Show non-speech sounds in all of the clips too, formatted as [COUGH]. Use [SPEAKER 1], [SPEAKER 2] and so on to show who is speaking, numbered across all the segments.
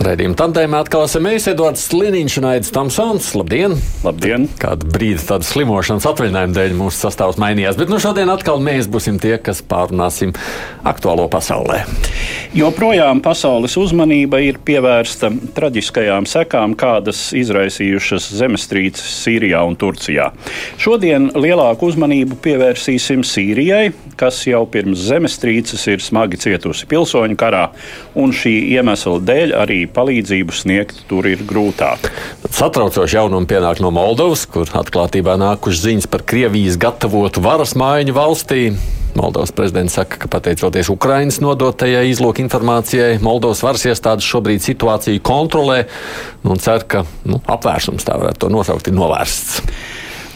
[SPEAKER 1] Raidījuma tandēmā atkal esam mēs, Edvards Liniņš un Aits Tamsons. Labdien!
[SPEAKER 2] Labdien!
[SPEAKER 1] Kādu brīdi tādu slimošanas atvaļinājumu dēļ mūsu sastāvs mainījās, bet nu šodien atkal mēs būsim tie, kas pārunāsim aktuālo pasaulē.
[SPEAKER 2] Joprojām pasaules uzmanība ir pievērsta traģiskajām sekām, kādas izraisījušas zemestrīces Sīrijā un Turcijā. Šodien lielāku uzmanību pievērsīsim Sīrijai, kas jau pirms zemestrīces ir smagi cietusi pilsoņu karā, un šī iemesla dēļ arī palīdzību sniegt tur ir grūtāk.
[SPEAKER 1] Satraucoši jaunumi pienāk no Moldovas, kur atklātībā nākušas ziņas par Krievijas gatavotu varas mājiņu valstī. Moldovas prezidents saka, ka pateicoties Ukrainas nodotajai izlūku informācijai, Moldovas varas iestādes šobrīd situāciju kontrolē un cer, ka nu, apvērsums tā varētu to nosaukt, ir novērsts.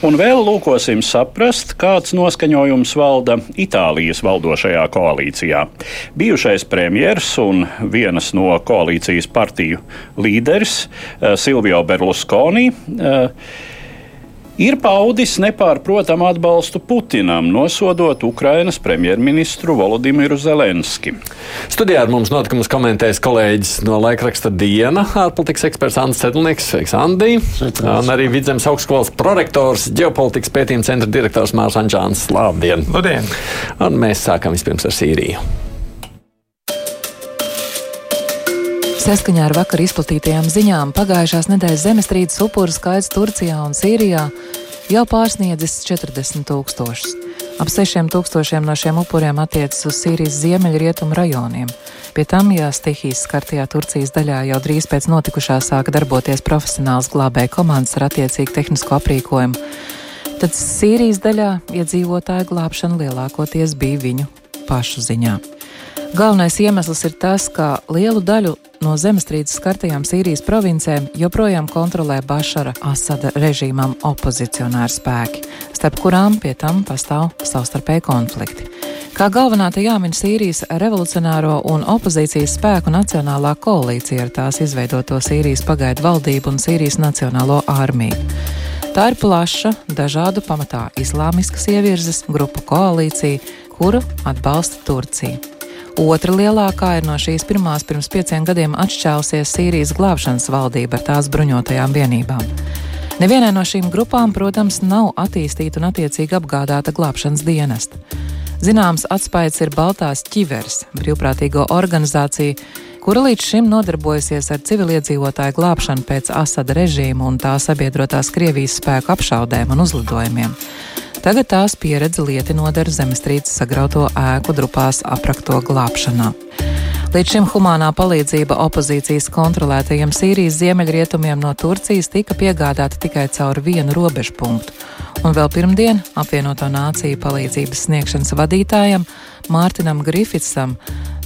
[SPEAKER 2] Un vēl lūkosim saprast, kāds noskaņojums valda Itālijas valdošajā koalīcijā. Bijušais premjers un vienas no koalīcijas partiju līderis eh, Silvio Berlusconi eh, ir paudis nepārprotamu atbalstu Putinam, nosodot Ukrainas premjerministru Volodimiru Zelenski.
[SPEAKER 1] Studijā ar mums notikumus komentēs kolēģis no laikraksta Diena, ārpolitikas eksperts Andris Sedlnieks, Sveiks, Andī, un arī Vidzemes augstskolas prorektors, ģeopolitikas pētījuma centra direktors Mārs Ančāns. Labdien!
[SPEAKER 3] Labdien!
[SPEAKER 1] Un mēs sākam vispirms ar Sīriju.
[SPEAKER 4] Saskaņā ar vakar izplatītajām ziņām pagājušās nedēļas zemestrīces upuru skaits Turcijā un Sīrijā jau pārsniedzis 40 tūkstošus. Ap 6 tūkstošiem no šiem upuriem attiecas uz Sīrijas ziemeļrietumu rajoniem. Pie tam, ja stihijas skartajā Turcijas daļā jau drīz pēc notikušā sāka darboties profesionāls glābēju komandas ar attiecīgu tehnisko aprīkojumu, tad Sīrijas daļā iedzīvotāju glābšana lielākoties bija viņu pašu ziņā. Galvenais iemesls ir tas, ka lielu daļu no zemestrīces skartajām Sīrijas provincēm joprojām kontrolē Bašara Asada režīmam opozicionāri spēki, starp kurām pie tam pastāv savstarpēji konflikti. Kā galvenā te jāmin Sīrijas revolucionāro un opozīcijas spēku nacionālā koalīcija ar tās izveidoto Sīrijas pagaidu valdību un Sīrijas nacionālo armiju. Tā ir plaša, dažādu pamatā islāmiskas ievirzes grupu koalīcija, kuru atbalsta Turcija. Otra lielākā ir no šīs pirmās pirms pieciem gadiem atšķēlusies Sīrijas glābšanas valdība ar tās bruņotajām vienībām. Nevienai no šīm grupām, protams, nav attīstīta un attiecīgi apgādāta glābšanas dienesta. Zināms atspējas ir Baltās ķiveres, brīvprātīgo organizācija, kura līdz šim nodarbojasies ar civiliedzīvotāju glābšanu pēc Asada režīma un tā sabiedrotās Krievijas spēku apšaudēm un uzlidojumiem. Tagad tās pieredze lietinot ar zemestrīces sagrauto ēku drupās aprakto glābšanā. Līdz šim humānā palīdzība opozīcijas kontrolētajiem Sīrijas ziemeļrietumiem no Turcijas tika piegādāta tikai caur vienu robežu punktu, un vēl pirmdien apvienoto nāciju palīdzības sniegšanas vadītājam Mārtiņam Grifitsam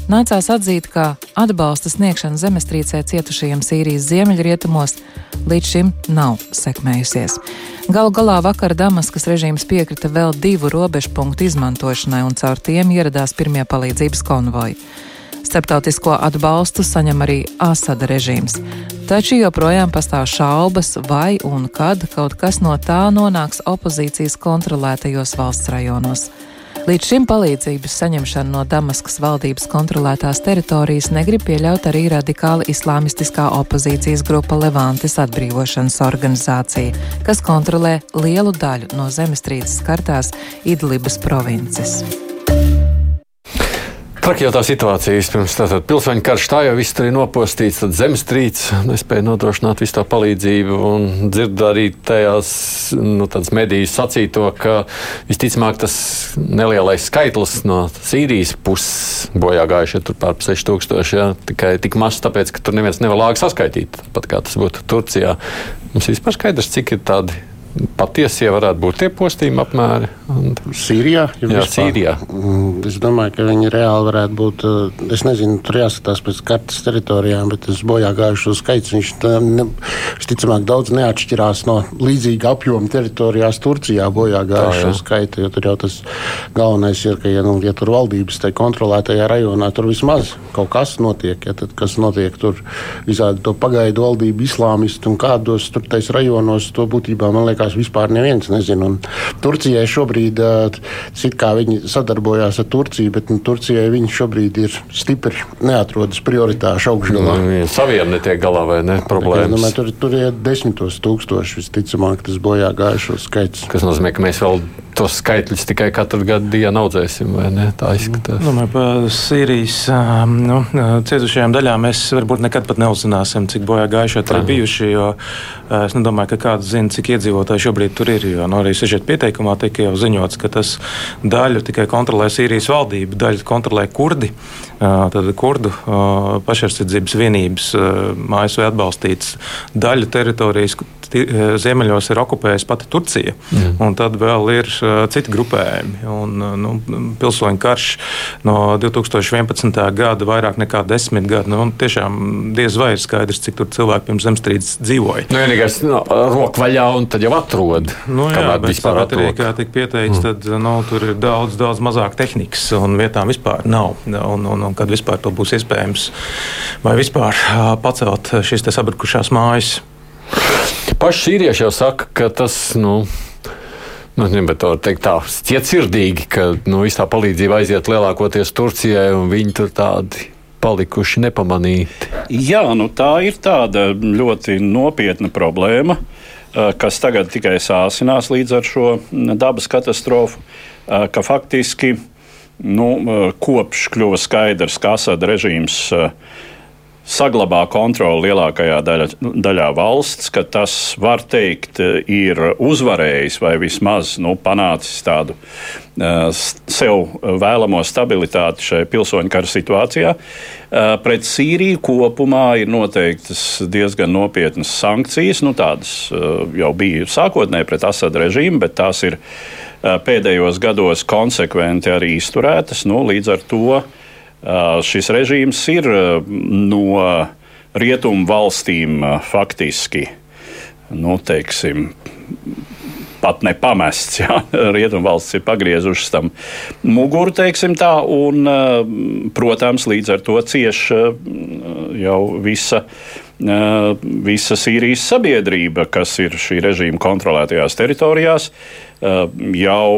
[SPEAKER 4] nācās atzīt, ka atbalsta sniegšana zemestrīcē cietušajiem Sīrijas ziemeļrietumos līdz šim nav sekmējusies. Galu galā vakar Damaskas režīms piekrita vēl divu robežu punktu izmantošanai, un caur tiem ieradās pirmie palīdzības konvoji. Starptautisko atbalstu saņem arī Asada režīms, taču joprojām pastāv šaubas, vai un kad kaut kas no tā nonāks opozīcijas kontrolētajos valsts rajonos. Līdz šim palīdzības saņemšanu no Damaskas valdības kontrolētās teritorijas negrib pieļaut arī radikāla islāmistiskā opozīcijas grupa Levantes atbrīvošanas organizācija, kas kontrolē lielu daļu no zemestrīces skartās Idlibas provinces.
[SPEAKER 1] Traki jau tā situācija, pirms tātad pilsoņu karš tā jau viss tur ir nopostīts, tad zemestrīce nespēja nodrošināt visu tā palīdzību un dzird arī tajās, nu, medijas sacīto, ka visticamāk tas nelielais skaitlis no Sīrijas puses bojā gājušie tur pār 6000, jā, tikai tik maz tāpēc, ka tur neviens nevar lāgi saskaitīt, pat kā tas būtu Turcijā. Mums vispār skaidrs, cik ir tādi patiesie varētu būt tie postījuma apmēri?
[SPEAKER 3] Sīrijā?
[SPEAKER 1] Ja Jā, Sīrijā.
[SPEAKER 3] Mm, es domāju, ka viņi reāli varētu būt. Eh, es nezinu, tur jāskatās pēc kartes teritorijām, bet tas bojā gājušo skaits. Viņš ne, visticamāk daudz neatšķirās no līdzīga apjoma teritorijās Turcijā bojā gājušo skaita. Jo tur jau tas galvenais ir, ka, ja, nu, ja tur valdības te kontrolētajā rajonā tur vismaz kaut kas notiek, ja, tad kas notiek tur visādi to pagaidu valdību islāmistu un kādos tur tais rajonos, to būtībā man liekas vispār neviens nezina. Un Turcijai šobrīd, cik kā viņi sadarbojās ar Turciju, bet nu, Turcijai viņi šobrīd ir stipri neatrodas prioritāšu augšgalā.
[SPEAKER 1] Nu, saviem netiek galā vai ne problēmas?
[SPEAKER 3] Domāju, tur, tur ir desmitos tūkstoši visticamāk tas bojā gājušo skaits.
[SPEAKER 1] Kas nozīmē, ka mēs vēl tos skaitļus tikai katru gadu dienu audzēsim? Tā izskatās.
[SPEAKER 5] Domāju, par Sīrijas nu, cietušajām daļām mēs varbūt nekad pat neuzzināsim, cik bojā gājušie tur ir bijuši, jo es nedomāju, ka kāds zina, cik iedzīvotāji šobrīd tur ir, jo nu, arī sižet pieteikumā tika jau ziņots, ka tas daļu tikai kontrolē Sīrijas valdība, daļu kontrolē kurdi. Tad kurdu pašaizsardzības vienības mājas vai atbalstīts daļu teritorijas, ziemeļos ir okupējusi pati Turcija. Mm. Un tad vēl ir citi grupējumi. Un, nu, pilsoņu karš no 2011. gada vairāk nekā desmit gadi. Nu, tiešām diez vai ir skaidrs, cik tur cilvēki pirms zemestrīces dzīvoja.
[SPEAKER 1] Nu, vienīgais nu, rokvaļā un tad jau atrod.
[SPEAKER 5] Nu, jā, bet tāpat arī, kā tika pieteikts, mm. tad nu, tur ir daudz, daudz mazāk tehnikas un vietām vispār nav. Un, un, un kad vispār to būs iespējams vai vispār pacelt šīs sabrukušās mājas.
[SPEAKER 1] Paši sīrieši jau saka, ka tas. Nu... Nu, bet tā teikt, tā cietsirdīgi, ka nu, viss tā palīdzība aiziet lielākoties Turcijai, un viņi tur tādi palikuši nepamanīti.
[SPEAKER 2] Jā, nu, tā ir tāda ļoti nopietna problēma, kas tagad tikai sāsinās līdz ar šo dabas katastrofu, ka faktiski nu, kopš kļuva skaidrs, ka Asada režīms saglabā kontroli lielākajā daļa, daļā valsts, ka tas, var teikt, ir uzvarējis vai vismaz nu, panācis tādu uh, sev vēlamo stabilitāti šajā pilsoņu kara situācijā. Uh, pret Sīriju kopumā ir noteiktas diezgan nopietnas sankcijas. Nu, tādas uh, jau bija sākotnēji pret Asada režīmu, bet tās ir pēdējos gados konsekventi arī izturētas. Nu, līdz ar to šis režīms ir no rietumu valstīm faktiski, nu, teiksim, pat nepamests. [LAUGHS] Ja? Rietumvalstis ir pagriezušas tam muguru, teiksim tā, un, protams, līdz ar to cieš jau visa visa Sīrijas sabiedrība, kas ir šī režīma kontrolētajās teritorijās. Jau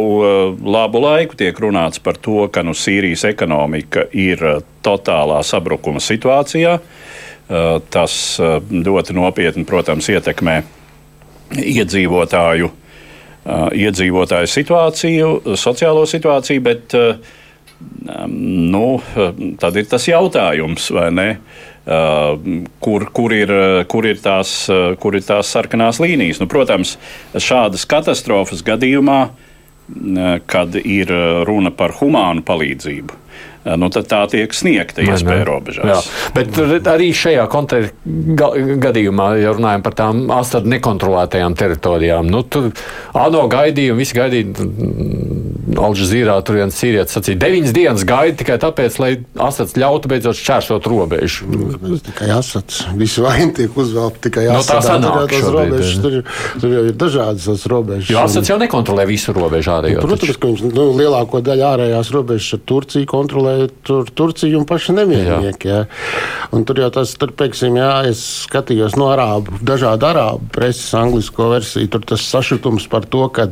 [SPEAKER 2] labu laiku tiek runāts par to, ka nu, Sīrijas ekonomika ir totālā sabrukuma situācijā. Tas ļoti nopietni, protams, ietekmē iedzīvotāju, iedzīvotāju situāciju, sociālo situāciju, bet nu, tad ir tas jautājums, vai ne? Uh, kur, kur, ir, kur, ir tās, kur ir tās sarkanās līnijas. Nu, protams, šādas katastrofas gadījumā, kad ir runa par humānu palīdzību, nu, tad tā tiek sniegta iespēja robežās.
[SPEAKER 1] Jā. Bet arī šajā gadījumā, ja runājam par tām astotnē nekontrolētajām teritorijām, nu, tur ANO gaidīja un visi gaidīja. Alžīrā tur viens sīrietis sacīja, deviņas dienas gaida tikai tāpēc, lai Asats ļautu beidzot šķērsot robežu.
[SPEAKER 3] Tikai Asats, visu vainu tiek uzvelta tikai Asats.
[SPEAKER 1] No tā tur, robežas,
[SPEAKER 3] tur, tur jau ir dažādas tās robežas.
[SPEAKER 1] Jo Asats jau nekontrolē visu robežu ārējo.
[SPEAKER 3] Nu, protams, ka viņš nu, lielāko daļu ārējās robežas ar Turciju kontrolē kontrolē tur, Turciju un paši neviennieki. Jā. Un tur jau tas, tur, pieksim, jā, es skatījos no arābu, dažādu arābu preses, anglisko versiju. Tur tas sašutums par to, ka,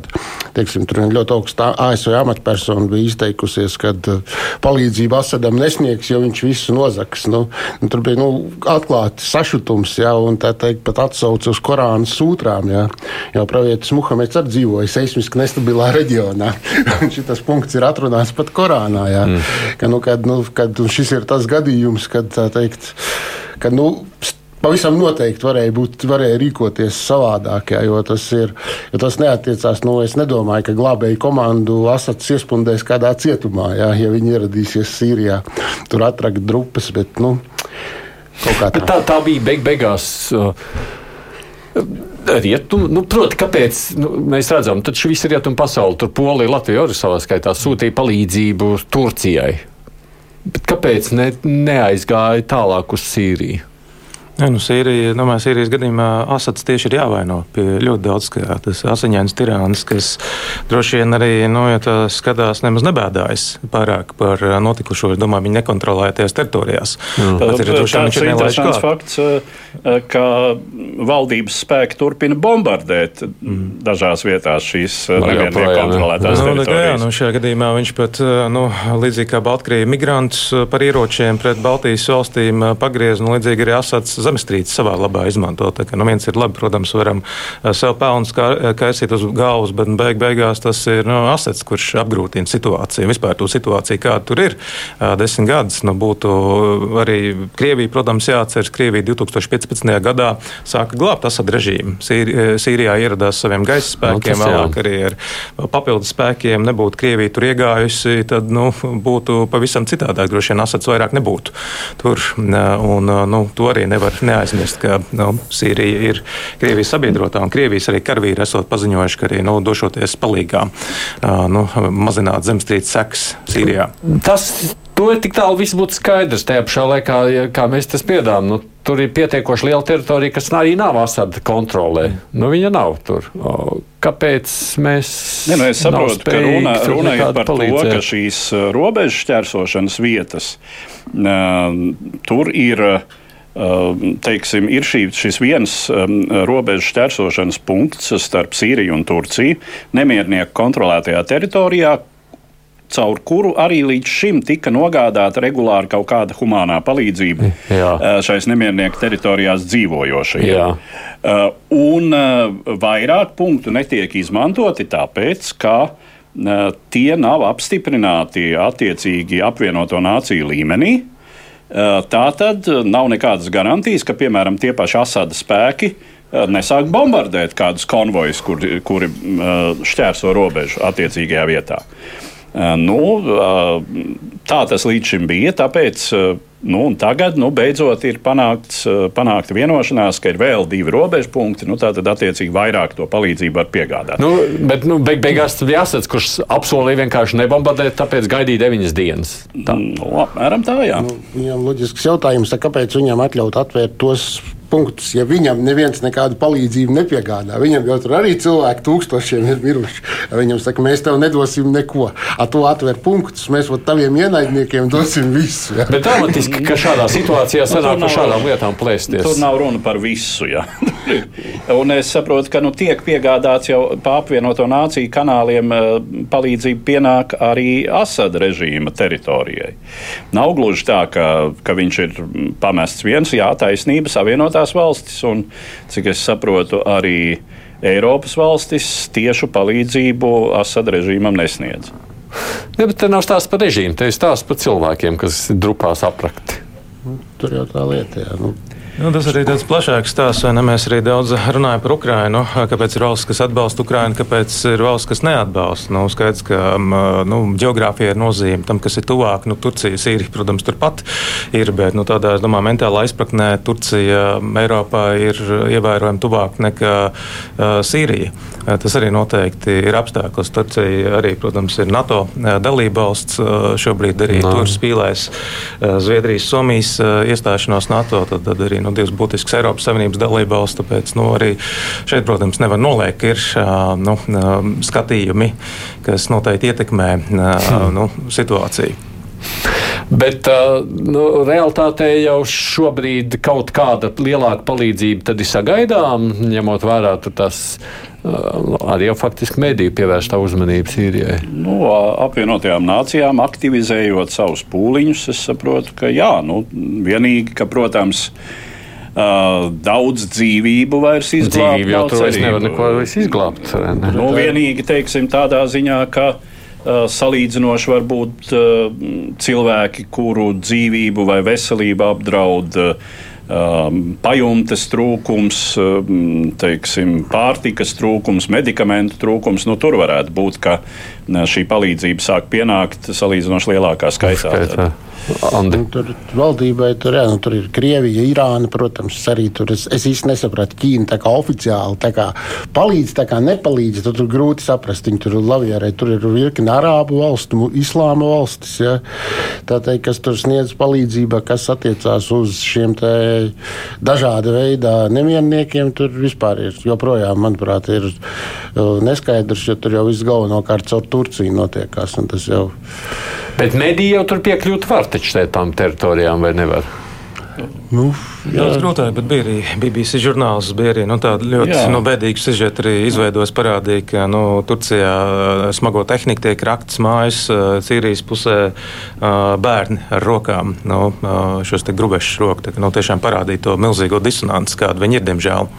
[SPEAKER 3] teiksim, tur ļoti augsta ASV amatpersona bija izteikusies, ka uh, palīdzību Asadam nesniegs, jo viņš visu nozaks. Nu, nu, tur bija nu, atklāti sašutums, jā, un tā teikt, pat atsauce uz Korāna sūtrām. Jā. Jo pravietis Muhameds arī dzīvoja seismiski nestabilā reģionā. [LAUGHS] Šis punkts ir atrunāts pat Korānā. Jā. Mm ka, nu, kad, nu, kad šis ir tas gadījums, kad teikt, ka, nu, Pavisam noteikti varēja, būt, varēja rīkoties savādāk, jā, jo tas, ir, jo tas neatiecās. Nu, es nedomāju, ka glābēju komandu Asats iespundēs kādā cietumā, jā, ja viņi ieradīsies Sīrijā. Tur atrakt drupas, bet nu,
[SPEAKER 1] tā. tā. Tā bija beig beigās. Rietum, nu, proti, kāpēc nu, mēs redzam, ka šis ir rietumu pasaule. Tur Polija, Latvija arī savā skaitā sūtīja palīdzību Turcijai. Bet kāpēc ne, neaizgāja tālāk uz Sīriju?
[SPEAKER 5] Ja, nu, Sīrija, nu, Sīrijas gadījumā Asads tieši ir jāvaino pie ļoti daudz, kā tas asiņains tirānis, kas droši vien arī, nu, ja tā skatās, nemaz nebēdājas pārāk par notikušo. Es domāju, viņi nekontrolēties teritorijās.
[SPEAKER 2] Mm. Tas ir droši vien interesants fakts, ka valdības spēki turpina bombardēt mm. dažās vietās šīs nevienīgi kontrolētās nu, teritorijas. Jā,
[SPEAKER 5] nu, šajā gadījumā viņš pat, nu, līdzīgi kā Baltkrievi migrantus par ieročiem pret Baltijas valstīm pagriez, nu, līdzīgi arī Asads zemestrīce savā labā izmanto. Tā kā nu, viens ir labi, protams, varam eh, sev pelnus kaisīt uz galvas, bet beig beigās tas ir nu, asets, kurš apgrūtina situāciju. Vispār to situāciju, kāda tur ir eh, desmit gadus. Nu, būtu arī Krievija, protams, jāatceras. Krievija 2015. gadā sāka glābt Asad režīmu. Sīri, eh, Sīrijā ieradās saviem gaisa spēkiem, nu, vēlāk arī ar papildus spēkiem. Nebūtu Krievija tur iegājusi, tad nu, būtu pavisam citādāk. Droši vien Asads vairāk nebūtu tur. Un, nu, to arī nevar neaizmirst, ka nu, Sīrija ir Krievijas sabiedrotā, un Krievijas arī karavīri esot paziņojuši, ka arī nu, došoties palīgā nu, mazināt zemestrīces sekas Sīrijā.
[SPEAKER 1] Tas To ir tik tālu, viss būtu skaidrs. Tajā pašā laikā, kā mēs tas piedāvājam, nu, tur ir pietiekoši liela teritorija, kas arī nav Asada kontrolē. Nu, viņa nav tur. Kāpēc mēs.
[SPEAKER 2] Ne, nu, es saprotu, ka runa, runa ir par palīdzēt. to, ka šīs robežu šķērsošanas vietas uh, tur ir. Uh, teiksim, ir šī, šis viens um, robežu šķērsošanas punkts starp Sīriju un Turciju, nemiernieku kontrolētajā teritorijā, caur kuru arī līdz šim tika nogādāta regulāri kaut kāda humanā palīdzība Jā. Eh, šais nemiernieku teritorijās dzīvojošajiem. Uh, un uh, vairāk punktu netiek izmantoti tāpēc, ka tie nav apstiprināti attiecīgi apvienoto nāciju līmenī. Uh, Tā tad nav nekādas garantijas, ka, piemēram, tie paši Asada spēki nesāk bombardēt kādus konvojus, kuri, kuri šķērso robežu attiecīgajā vietā. Nu, tā tas līdz šim bija, tāpēc Nu, tagad nu, beidzot ir panākts, panākta vienošanās, ka ir vēl divi robežu punkti. Nu, tad, attiecīgi, vairāk to palīdzību var piegādāt.
[SPEAKER 1] Nu, bet nu, beig beigās tas bija jāsaka, kurš apsolīja vienkārši nebombardēt, tāpēc gaidīja deviņas dienas.
[SPEAKER 2] Tā. Nu, apmēram tā, jā. Nu,
[SPEAKER 3] viņam loģisks jautājums, kāpēc viņam atļaut atvērt tos punktus, ja viņam neviens nekādu palīdzību nepiegādā. Viņam jau tur arī cilvēki tūkstošiem ir miruši. Viņam saka, mēs tev nedosim neko. A to atver punktus, mēs taviem ienaidniekiem dosim visu. Ja.
[SPEAKER 1] Bet dramatiski, ka šādā situācijā nu, sanāk par šādām lietām plēsties.
[SPEAKER 2] Tur nav runa par visu. Ja. [LAUGHS] Un es saprotu, ka nu, tiek piegādāts jau pa apvienoto nāciju kanāliem eh, palīdzība pienāk arī Asada režīma teritorijai. Nav gluži tā, ka, ka viņš ir pamests viens, jā, taisnība savienotā Savienotās valstis un, cik es saprotu, arī Eiropas valstis tiešu palīdzību Asad režīmam nesniedz.
[SPEAKER 1] Ja, bet te nav stāsts par režīmu, te ir stāsts par cilvēkiem, kas drupās aprakti.
[SPEAKER 3] Tur jau tā lieta, jā. Nu.
[SPEAKER 5] Nu, tas arī ir tāds plašāks stāsts, vai ne? Mēs arī daudz runājam par Ukrajinu. Kāpēc ir valsts, kas atbalsta Ukrajinu, kāpēc ir valsts, kas neatbalsta? Nu, skaidrs, ka nu, geogrāfija ir nozīme tam, kas ir tuvāk. Nu, Turcija, Sīrija, protams, turpat ir, bet nu, tādā, domāju, mentālā izpratnē Turcija Eiropā ir ievērojami tuvāk nekā uh, Sīrija. Uh, tas arī noteikti ir apstākļus. Turcija arī, protams, ir NATO dalībvalsts. Uh, šobrīd arī no. tur spīlēs Zviedrijas, Somijas iestāšanos NATO. Tad, tad arī, nu, nu, divas būtiskas Eiropas Savienības dalībvalsts. Tāpēc nu, arī šeit, protams, nevar noliekt, ir nu, skatījumi, kas noteikti ietekmē hmm. nu, situāciju.
[SPEAKER 1] Bet nu, realtātē jau šobrīd kaut kāda lielāka palīdzība ir sagaidām, ņemot vērā tās arī jau faktiski mediju pievērstā uzmanība Sīrijai.
[SPEAKER 2] Nu, apvienotajām nācijām aktivizējot savus pūliņus, es saprotu, ka jā, nu, vienīgi, ka, protams, Uh, daudz dzīvību vairs izglābt.
[SPEAKER 1] Dzīvību jau tur vairs nevar neko izglābt. Ne?
[SPEAKER 2] Nu, vienīgi teiksim, tādā ziņā, ka uh, salīdzinoši var būt uh, cilvēki, kuru dzīvību vai veselību apdraud uh, um, pajumtes trūkums, um, teiksim, pārtikas trūkums, medikamentu trūkums. Nu, tur varētu būt, ka šī palīdzība sāk pienākt salīdzinoši lielākā skaitā.
[SPEAKER 1] Skaitā. Andi.
[SPEAKER 3] Nu, tur valdībai tur, jā, nu, tur ir Krievija, Irāna, protams, arī tur. Es, es īsti nesapratu, Ķīna tā kā oficiāli tā kā palīdz, tā kā nepalīdz. Tur, tur grūti saprast, viņi tur lavierē. Tur ir virkni arābu valstu, islāma valstis, ja, tā teikt, kas tur sniedz palīdzību, kas attiecās uz šiem dažāda veida nemierniekiem. Tur vispār ir joprojām, manuprāt, ir neskaidrs, jo tur jau viss galvenokārt caur Turciju notiekās. Jau...
[SPEAKER 1] Bet mediji jau tur piekļūt var taču tām teritorijām, vai nevar?
[SPEAKER 5] Nu, Daudz grūtāk, bet bija arī BBC žurnāls, bija arī nu, tāda ļoti nu, bēdīga sižeta arī izveidojas, parādīja, ka nu, Turcijā smago tehniku tiek rakts mājas, Sīrijas pusē bērni ar rokām, nu, šos te grubešus roku, tā, nu, tiešām parādīja to milzīgo disonanci, kāda viņi ir, diemžēl.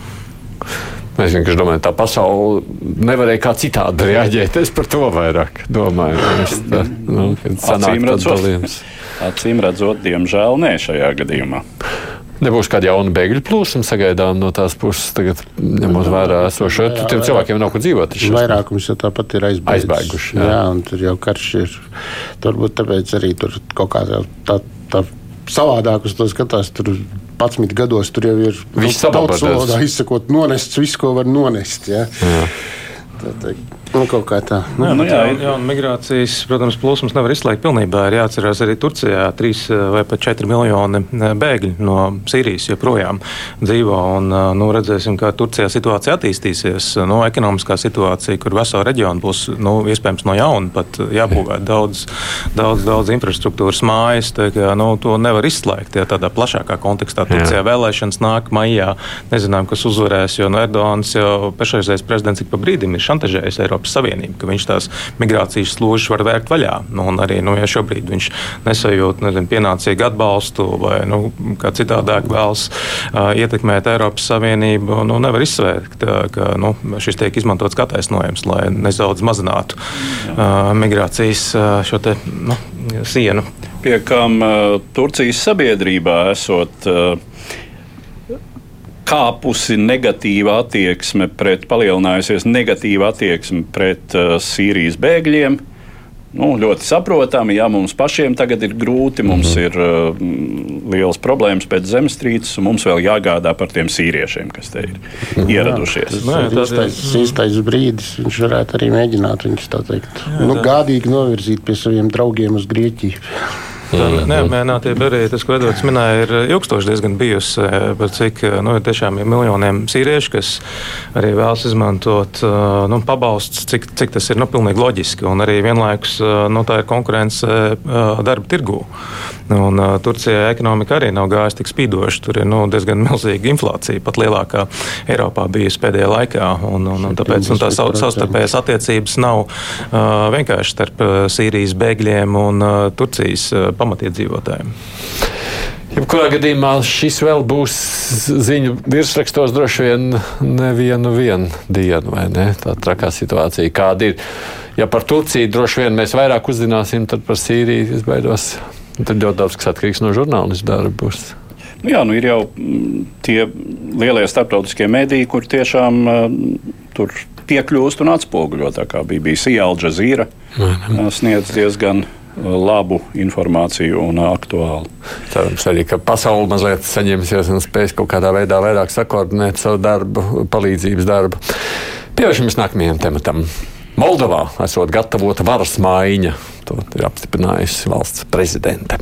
[SPEAKER 1] Es vienkārši domāju, tā pasaule nevarēja kā citādi reaģēt. Es par to vairāk domāju. Es, tā, nu,
[SPEAKER 2] acīm, redzot, acīm redzot, diemžēl nē šajā gadījumā.
[SPEAKER 1] Nebūs kāda jauna bēgļu plūsma sagaidām no tās puses, tagad, ņemot vērā esošo. Tur tiem cilvēkiem nav kur dzīvot.
[SPEAKER 3] Vairākums jau tāpat ir aizbēguši.
[SPEAKER 1] aizbēguši jā.
[SPEAKER 3] jā, un tur jau karš ir. Turbūt tāpēc arī tur kaut kā tā, tā savādāk uz to skatās. Tur 11 gados tur jau ir
[SPEAKER 1] daudz
[SPEAKER 3] valodā izsakot, nonests visu, ko var nonest. Ja? Jā. Tā, tā, Nu, kaut kā tā.
[SPEAKER 5] Nu, jā, nu, jā, jā, jā, migrācijas, protams, plūsmas nevar izslēgt pilnībā. Ir jāatcerās arī Turcijā 3 eh, vai pat 4 miljoni eh, bēgļu no Sīrijas joprojām dzīvo. Un, eh, nu, redzēsim, kā Turcijā situācija attīstīsies. Nu, ekonomiskā situācija, kur vesela reģiona būs nu, iespējams no jauna pat jābūvē daudz, daudz, daudz infrastruktūras mājas. Tā, kā, nu, to nevar izslēgt jā, tādā plašākā kontekstā. Turcijā jā. vēlēšanas nāk maijā. Nezinām, kas uzvarēs, jo no Erdogans jau pašreizējais prezidents ik pa brīdim ir šantažējis Eiropu. Eiropas Savienību, ka viņš tās migrācijas složas var vērt vaļā. Nu, arī nu, ja šobrīd viņš nesajūt nezinu, pienācīgu atbalstu vai nu, kā citādāk vēlas uh, ietekmēt Eiropas Savienību, nu, nevar izsvērt, ka nu, šis tiek izmantots kā taisnojums, lai nedaudz mazinātu uh, migrācijas uh, šo te, nu, sienu.
[SPEAKER 2] Pie kam uh, Turcijas sabiedrībā esot uh, kāpusi negatīva attieksme pret, palielinājusies negatīva attieksme pret uh, Sīrijas bēgļiem. Nu, ļoti saprotami, ja mums pašiem tagad ir grūti, mums mm -hmm. ir uh, liels problēmas pēc zemestrīces, un mums vēl jāgādā par tiem sīriešiem, kas te ir -hmm. ieradušies.
[SPEAKER 3] Tas Nē, ir īstais, īstais brīdis, viņš varētu arī mēģināt viņus tā teikt, jā, nu, gādīgi novirzīt pie saviem draugiem uz Grieķiju.
[SPEAKER 5] Tā neapmierinātība arī tas, ko Edvards minēja, ir ilgstoši diezgan bijusi. Eh, par cik eh, nu, ir tiešām ir miljoniem sīriešu, kas arī vēlas izmantot eh, nu, pabalstus, cik, cik tas ir nu, pilnīgi loģiski. Un arī vienlaikus nu, tā ir konkurence darba tirgū. Un, uh, Turcijā ekonomika arī nav gājusi tik spīdoši. Tur ir nu, diezgan milzīga inflācija, pat lielākā Eiropā bijusi pēdējā laikā. Un, un, un tāpēc un tās savstarpējās attiecības nav uh, vienkārši starp Sīrijas bēgļiem un uh, Turcijas uh, pamatiedzīvotājiem.
[SPEAKER 1] Jebkurā gadījumā šis vēl būs ziņu virsrakstos droši vien nevienu dienu, vai ne? Tā trakā situācija, kāda ir. Ja par Turciju droši vien mēs vairāk uzzināsim, tad par Sīriju es baidos. Tad ļoti daudz kas atkarīgs no žurnālistu darba.
[SPEAKER 2] Nu jā, nu ir jau mm, tie lielie starptautiskie mediji, kur tiešām uh, tur piekļūst un atspoguļo. Tā kā BBC, Al Jazeera uh, sniedz diezgan labu informāciju un aktuālu.
[SPEAKER 1] Cerams, arī ka pasaule mazliet saņemsies un spēs kaut kādā veidā vairāk sakoordinēt savu darbu, palīdzības darbu. Pievēršamies nākamajam tematam. Moldovā esot gatavota varas maiņa. To ir apstiprinājusi valsts prezidente.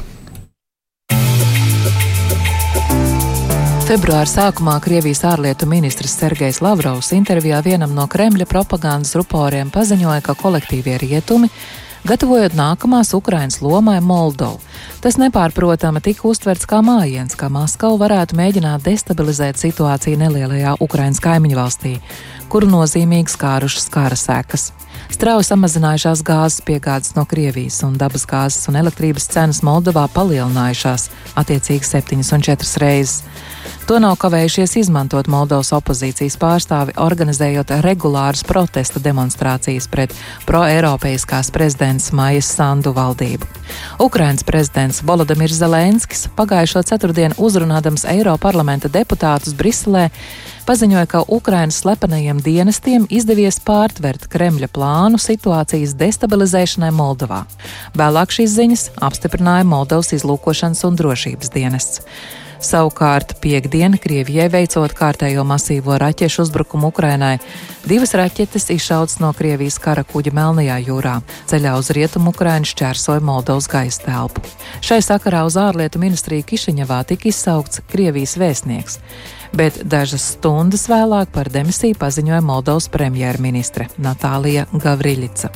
[SPEAKER 4] Februāra sākumā Krievijas ārlietu ministrs Sergejs Lavrovs intervijā vienam no Kremļa propagandas ruporiem paziņoja, ka kolektīvie rietumi gatavojot nākamās Ukrainas lomai Moldovu. Tas nepārprotami tika uztverts kā mājiens, ka Maskava varētu mēģināt destabilizēt situāciju nelielajā Ukrainas kaimiņu valstī, kuru nozīmīgi skārušas kara sekas. Strauji samazinājušās gāzes piegādes no Krievijas un dabas gāzes un elektrības cenas Moldovā palielinājušās attiecīgi septiņas un četras reizes. To nav kavējušies izmantot Moldovas opozīcijas pārstāvi, organizējot regulāras protesta demonstrācijas pret pro-eiropeiskās prezidents Maijas Sandu valdību. Ukrainas prezidents Volodimirs Zelenskis pagājušo ceturtdienu uzrunādams Eiroparlamenta deputātus Briselē paziņoja, ka Ukrainas slepenajiem dienestiem izdevies pārtvert Kremļa plānu situācijas destabilizēšanai Moldovā. Vēlāk šīs ziņas apstiprināja Moldovas izlūkošanas un drošības dienests. Savukārt piekdiena Krievijai veicot kārtējo masīvo raķešu uzbrukumu Ukrainai, divas raķetes izšautas no Krievijas kara kuģa Melnajā jūrā. Ceļā uz rietumu Ukraina šķērsoja Moldovas gaisa telpu. Šai sakarā uz ārlietu ministriju Kišiņevā tika izsaukts Krievijas vēstnieks bet dažas stundas vēlāk par demisiju paziņoja Moldovas premjerministre Natālija Gavriļica.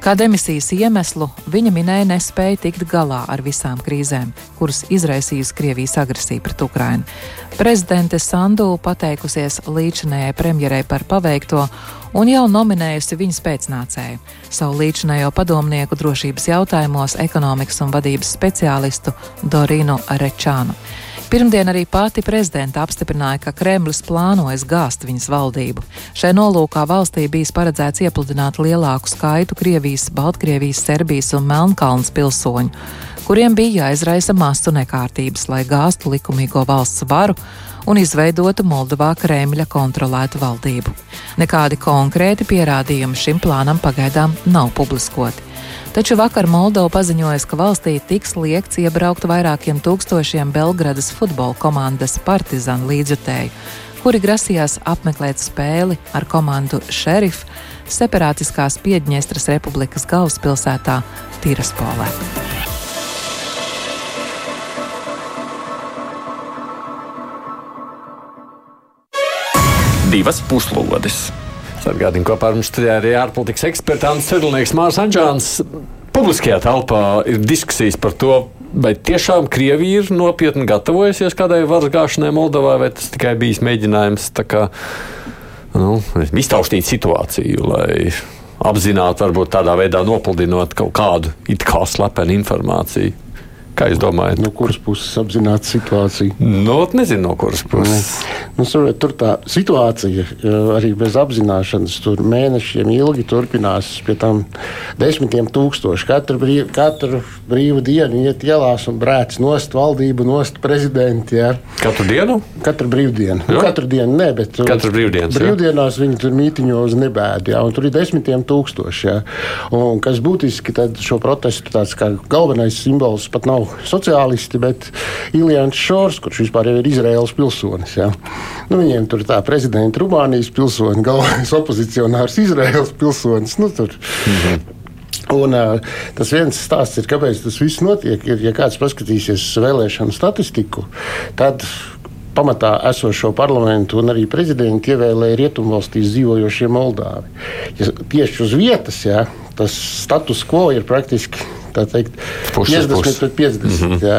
[SPEAKER 4] Kā demisijas iemeslu viņa minēja nespēju tikt galā ar visām krīzēm, kuras izraisījusi Krievijas agresija pret Ukrainu. Prezidente Sandu pateikusies līdzinējai premjerai par paveikto un jau nominējusi viņas pēcnācēju, savu līdzinējo padomnieku drošības jautājumos, ekonomikas un vadības speciālistu Dorinu Rečānu. Pirmdien arī pati prezidenta apstiprināja, ka Kremlis plānojas gāzt viņas valdību. Šai nolūkā valstī bijis paredzēts iepludināt lielāku skaitu Krievijas, Baltkrievijas, Serbijas un Melnkalnas pilsoņu, kuriem bija jāizraisa masu nekārtības, lai gāztu likumīgo valsts varu un izveidotu Moldovā Kremļa kontrolētu valdību. Nekādi konkrēti pierādījumi šim plānam pagaidām nav publiskoti. Taču vakar Moldova paziņoja, ka valstī tiks liekts iebraukt vairākiem tūkstošiem Belgradas futbola komandas partizānu līdzjutēju, kuri grasījās apmeklēt spēli ar komandu Šerif separātiskās Piedņestras republikas galvaspilsētā Tiraspolē.
[SPEAKER 6] Divas puslodes!
[SPEAKER 1] Atgādini, kopā ar mums studijā arī ārpolitikas eksperts Ants Cirlnieks Mārs Anģāns. Publiskajā telpā ir diskusijas par to, vai tiešām Krievija ir nopietni gatavojusies kādai varas gāšanai Moldovā, vai tas tikai bijis mēģinājums kā, nu, iztaustīt situāciju, lai apzināti, varbūt tādā veidā nopludinot kaut kādu it kā slepenu informāciju. Kā jūs domājat?
[SPEAKER 3] No kuras puses apzināti situāciju?
[SPEAKER 1] Nu, nezinu, no kuras puses.
[SPEAKER 3] Nu, nu, tur tā situācija arī bez apzināšanas tur mēnešiem ilgi turpinās. Pie tam desmitiem tūkstoši katru, brīv, katru brīvu dienu iet ielās un brēc nost valdību, nost prezidenti. Ja.
[SPEAKER 1] Katru dienu?
[SPEAKER 3] Katru brīvdienu. Nu, katru dienu ne, bet
[SPEAKER 1] katru brīvdienas,
[SPEAKER 3] brīvdienās viņi tur mītiņo uz nebēdi. Ja, tur ir desmitiem tūkstoši. Ja. Un, kas būtiski, tad šo protestu tāds kā galvenais simbols pat nav nav sociālisti, bet Iljans Šors, kurš vispār ir Izraels pilsonis. Ja. Nu, viņiem tur tā prezidenta Rumānijas pilsonis, galvenais opozicionārs Izraels pilsonis. Nu, tur. mhm. Un, uh, tas viens stāsts ir, kāpēc tas viss notiek. Ir, ja kāds paskatīsies vēlēšanu statistiku, tad pamatā esošo parlamentu un arī prezidentu ievēlēja rietumvalstīs dzīvojošie Moldāvi. Ja tieši uz vietas jā, tas status quo ir praktiski teikt, puses, 50 puses. pret 50. Mm -hmm. jā,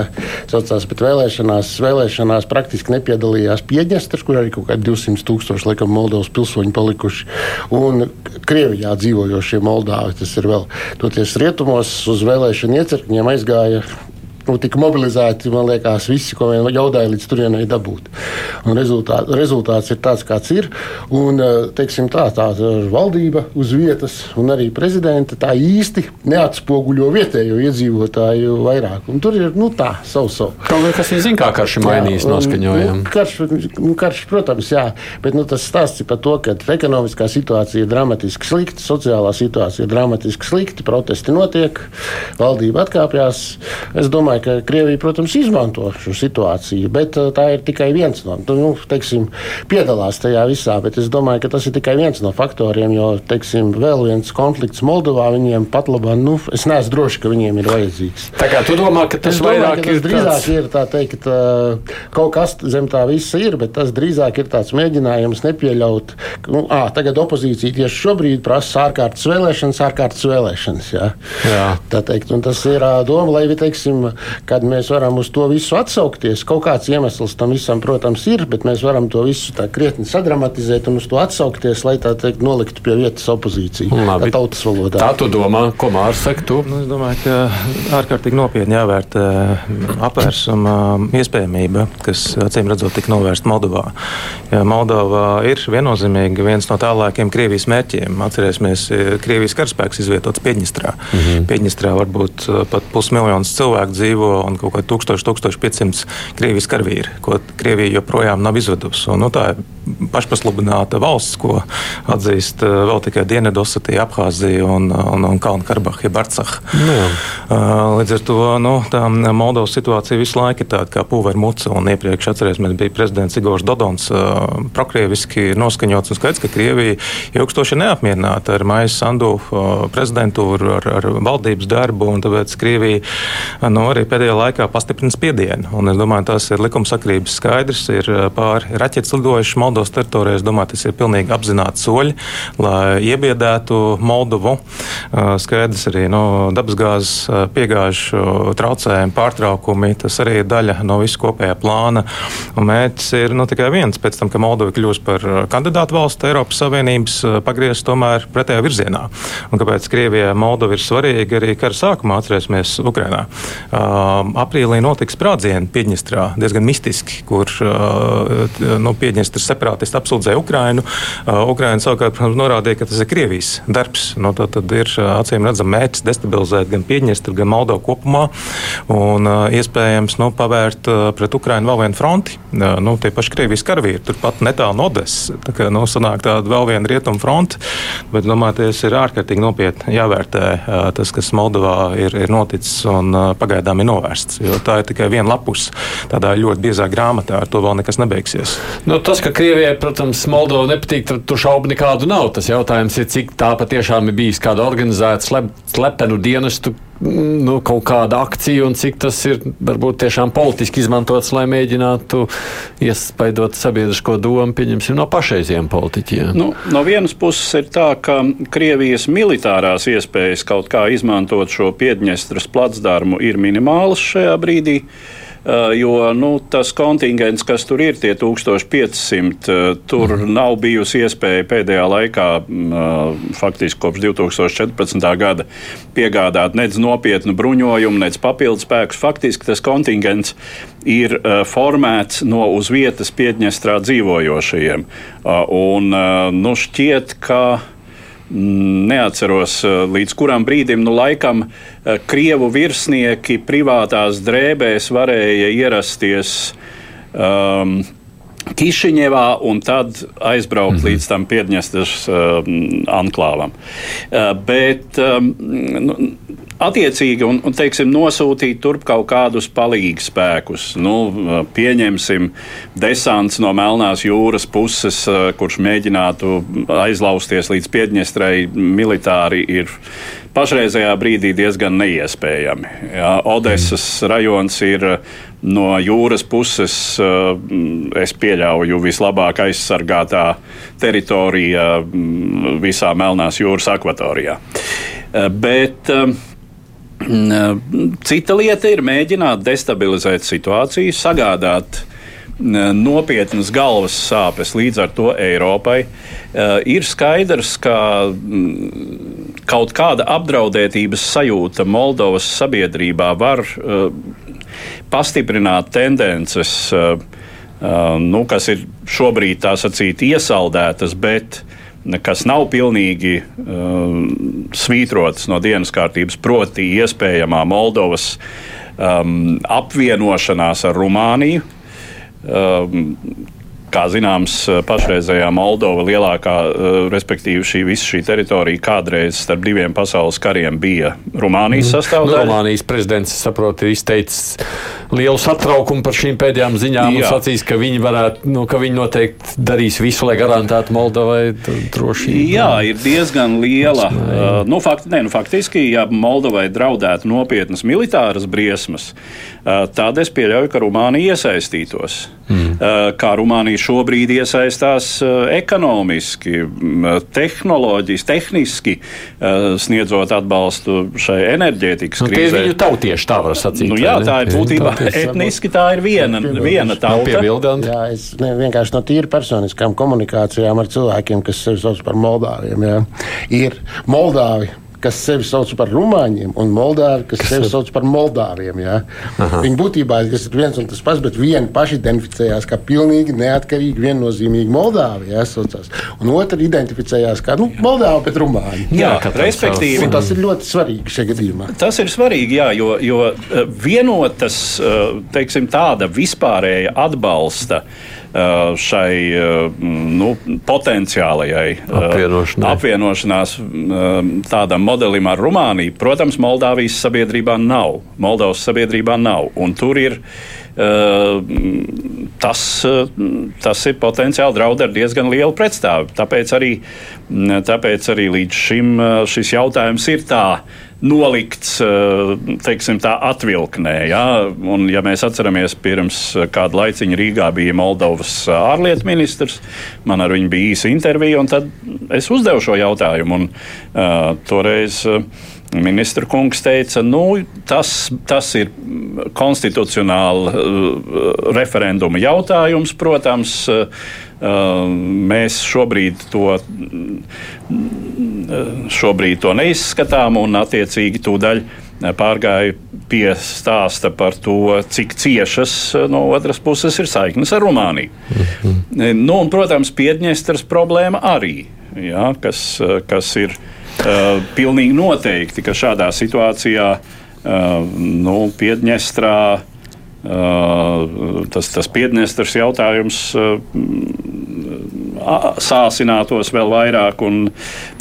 [SPEAKER 3] saucās, bet vēlēšanās, vēlēšanās praktiski nepiedalījās Piedņestras, kur arī kaut kādi 200 tūkstoši laikam Moldovas pilsoņi palikuši. Un Krievijā dzīvojošie Moldāvi, tas ir vēl toties rietumos uz vēlēšanu iecirkņiem aizgāja nu, tika mobilizēti, liekas, visi, ko vien jaudāja līdz turienei dabūt. Un rezultāt, rezultāts ir tāds, kāds ir. Un, eh, teiksim, tā, tā valdība uz vietas un arī prezidenta tā īsti neatspoguļo vietējo iedzīvotāju vairāk. Un tur ir nu, tā, savu savu.
[SPEAKER 1] Kaut kā kas zina, kā karš ir mainījis noskaņojumu.
[SPEAKER 3] Nu, karš, nu, karš, protams, jā, bet nu, tas stāsts ir par to, ka ekonomiskā situācija ir dramatiski slikta, sociālā situācija ir dramatiski slikta, protesti notiek, valdība atkāpjas. Es domāju, domāju, ka Krievija, protams, izmanto šo situāciju, bet uh, tā ir tikai viens no, nu, teiksim, piedalās tajā visā. Bet es domāju, ka tas ir tikai viens no faktoriem, jo, teiksim, vēl viens konflikts Moldovā viņiem pat labāk, nu, es neesmu drošs, ka viņiem ir vajadzīgs.
[SPEAKER 1] Tā kā tu domā, ka tas
[SPEAKER 3] es domāju,
[SPEAKER 1] vairāk
[SPEAKER 3] ka tas
[SPEAKER 1] ir
[SPEAKER 3] drīzāk
[SPEAKER 1] tāds...
[SPEAKER 3] ir tā teikt, uh, kaut kas zem tā visa ir, bet tas drīzāk ir tāds mēģinājums nepieļaut, ka, nu, ā, tagad opozīcija tieši šobrīd prasa ārkārtas vēlēšanas, ārkārtas vēlēšanas. Jā. Jā. Tā teikt, un tas ir doma, lai, teiksim, kad mēs varam uz to visu atsaukties. Kaut kāds iemesls tam visam, protams, ir, bet mēs varam to visu tā krietni sadramatizēt un uz to atsaukties, lai tā teikt, noliktu pie vietas opozīciju. Labi. Tā tautas valodā.
[SPEAKER 1] Tā tu domā, ko Mārcis saka? Tu?
[SPEAKER 5] Nu, es domāju, ka ārkārtīgi nopietni jāvērtē apvērsuma iespējamība, kas acīm redzot tik novērsta Moldovā. Ja Moldova ir viennozīmīgi viens no tālākiem Krievijas mērķiem. Atcerēsimies, Krievijas karaspēks izvietots Piedņestrā. Mm -hmm. Piedņestrā varbūt pat pusmiljons cilvēku dzīvo dzīvo un kaut kā 1000-1500 Krievijas karavīri, ko Krievija joprojām nav izvedusi. Un, nu, tā ir pašpasludināta valsts, ko atzīst uh, vēl tikai Dienvidosetija, Abhāzija un, un, un Kalnu-Karabaha, jeb Arcaha. Nu, uh, līdz ar to nu, Moldovas situācija visu laiku ir tāda kā pūveru muca. Iepriekš atcerēsimies, bija prezidents Igors Dodons, uh, prokrieviski noskaņots un skaidrs, ka Krievija ilgstoši neapmierināta ar Maiju Sandu prezidentūru, ar, ar valdības darbu, un tāpēc Krievija nu, arī pēdējā laikā pastiprina spiedienu. Un es domāju, tas ir likumsakrības skaidrs, ir pāri raķetes lidojuši Moldovas teritorijā. Es domāju, tas ir pilnīgi apzināti soļi, lai iebiedētu Moldovu. Skaidrs arī no nu, dabasgāzes piegāžu traucējumi, pārtraukumi. Tas arī ir daļa no visu kopējā plāna. Un mērķis ir nu, tikai viens. Pēc tam, kad Moldova kļūs par kandidātu valstu Eiropas Savienības, pagriezt tomēr pretējā virzienā. Un kāpēc Krievijai Moldova ir svarīga arī kara sākumā, atcerēsimies, Ukrainā. Uh, aprīlī notiks sprādzieni Piedņestrā, diezgan mistiski, kur uh, nu, Piedņestras separāti separātisti apsūdzēja Ukrainu. Uh, Ukraina savukārt norādīja, ka tas ir Krievijas darbs. Nu, tad, tad ir uh, acīm redzams mērķis destabilizēt gan Piedņestru, gan Moldovu kopumā un iespējams nu, pavērt pret Ukrainu vēl vienu fronti. Nu, tie paši Krievijas karavīri turpat netālu no Odesas. Tā kā nu, sanāk tāda vēl viena rietumu fronte, bet domāju, tas ir ārkārtīgi nopietni jāvērtē tas, kas Moldovā ir, ir noticis un pagaidām ir novērsts. Jo tā ir tikai viena lapus tādā ļoti biezā grāmatā, ar to vēl nekas nebeigsies.
[SPEAKER 1] Nu, tas, ka Krievija Krievijai, protams, Moldova nepatīk, tad tur šaubu nekādu nav. Tas jautājums ir, cik tā patiešām ir bijis kāda organizēta slep, slepenu dienestu nu, kaut kāda akcija un cik tas ir varbūt tiešām politiski izmantots, lai mēģinātu iespaidot sabiedrisko domu, pieņemsim, no pašreiziem politiķiem.
[SPEAKER 2] Nu, no vienas puses ir tā, ka Krievijas militārās iespējas kaut kā izmantot šo Piedņestras placdarmu ir minimālas šajā brīdī. Eh, jo nu, tas kontingents, kas tur ir, tie 1500, eh, tur mhm. nav bijusi iespēja pēdējā laikā, mm, eh, faktiski kopš 2014. gada, piegādāt nec nopietnu bruņojumu, nec papildus spēkus. Faktiski tas kontingents ir formēts no uz vietas Piedņestrā dzīvojošajiem. Un, nu, šķiet, ka neatceros eh, līdz kuram brīdim, nu laikam eh, krievu virsnieki privātās drēbēs varēja ierasties um, Kišiņevā un tad aizbraukt mm -hmm. līdz tam Piedņestras um, anklāvam. Uh, bet um, nu, attiecīgi un, un teiksim, nosūtīt turp kaut kādus palīdzības spēkus. Nu, pieņemsim, desants no Melnās jūras puses, kurš mēģinātu aizlausties līdz Piedņestrai militāri, ir pašreizējā brīdī diezgan neiespējami. Jā, Odesas mm. rajons ir no jūras puses, es pieļauju, vislabāk aizsargātā teritorija visā Melnās jūras akvatorijā. Bet [CLEARS THROAT] Cita lieta ir mēģināt destabilizēt situāciju, sagādāt nopietnas galvas sāpes līdz ar to Eiropai. Ir skaidrs, ka kaut kāda apdraudētības sajūta Moldovas sabiedrībā var pastiprināt tendences, nu, kas ir šobrīd tā sacīt iesaldētas, bet kas nav pilnīgi uh, svītrotas no dienas kārtības, proti, iespējamā Moldovas um, apvienošanās ar Rumāniju. Um, Kā zināms, pašreizējā Moldova lielākā, eh, respektīvi šī visa šī teritorija kādreiz starp diviem pasaules kariem bija Rumānijas mm. sastāvdaļa.
[SPEAKER 1] Nu, Rumānijas prezidents, saprotu, izteicis lielu satraukumu par šīm pēdējām ziņām Jā. un sacīs, ka viņi varētu, nu, ka viņi noteikti darīs visu, lai garantētu Moldovai drošību.
[SPEAKER 2] Jā, ir diezgan liela. Uh, nu, fakti, ne, nu, faktiski, ja Moldovai draudētu nopietnas militāras briesmas, tad es pieļauju, ka Rumānija iesaistītos. Mm. Uh, kā Rumānija šobrīd iesaistās uh, ekonomiski, tehnoloģiski, tehniski sniedzot atbalstu šai enerģētikas nu, krīzē.
[SPEAKER 1] Viņu tautieši tā var sacīt.
[SPEAKER 2] Nu, jā, tā ir būtībā etniski tā ir viena, viena tauta.
[SPEAKER 3] Jā, es ne, vienkārši no tīri personiskām komunikācijām ar cilvēkiem, kas sevi sauc par Moldāviem, jā, ir Moldāvi kas sevi sauc par rumāņiem, un Moldāvi, kas sevi sauc par moldāviem. Ja? Viņi būtībā ir viens un tas pats, bet vieni paši identificējās kā pilnīgi neatkarīgi, viennozīmīgi Moldāvi. Ja? Saucās. Un otrs identificējās kā nu, Moldāvi, bet rumāņi.
[SPEAKER 2] Jā, jā respektīvi.
[SPEAKER 3] Un tas ir ļoti svarīgi šajā gadījumā.
[SPEAKER 2] Tas ir svarīgi, jā, jo, jo eh, vienotas, eh, teiksim, tāda vispārēja atbalsta šai nu, potenciālajai
[SPEAKER 1] Apvienošanai.
[SPEAKER 2] apvienošanās tādam modelim ar Rumāniju. Protams, Moldāvijas sabiedrībā nav. Moldovas sabiedrībā nav. Un tur ir tas, tas ir potenciāli draudz ar diezgan lielu pretstāvu. Tāpēc arī, tāpēc arī līdz šim šis jautājums ir tāds nolikts eh, teiksim, tā atvilknē. Ja? Un, ja mēs atceramies, pirms kāda laiciņa Rīgā bija Moldovas eh, ārlietu ministrs, man ar viņu bija īsa intervija, un tad es uzdevu šo jautājumu. Un, uh, toreiz, uh, Ministra kungs teica, nu, tas, tas ir konstitucionāla uh, referenduma jautājums, protams. Uh, mēs šobrīd to, šobrīd to neizskatām, un attiecīgi tūdaļ pārgāju pie stāsta par to, cik ciešas no otras puses ir saiknes ar Rumāniju. Mhm. Nu, un, protams, Piedņestras problēma arī, jā, kas, kas ir uh, pilnīgi noteikti, ka šādā situācijā uh, nu, Piedņestrā tas, tas Piedņestras jautājums sāsinātos vēl vairāk. Un,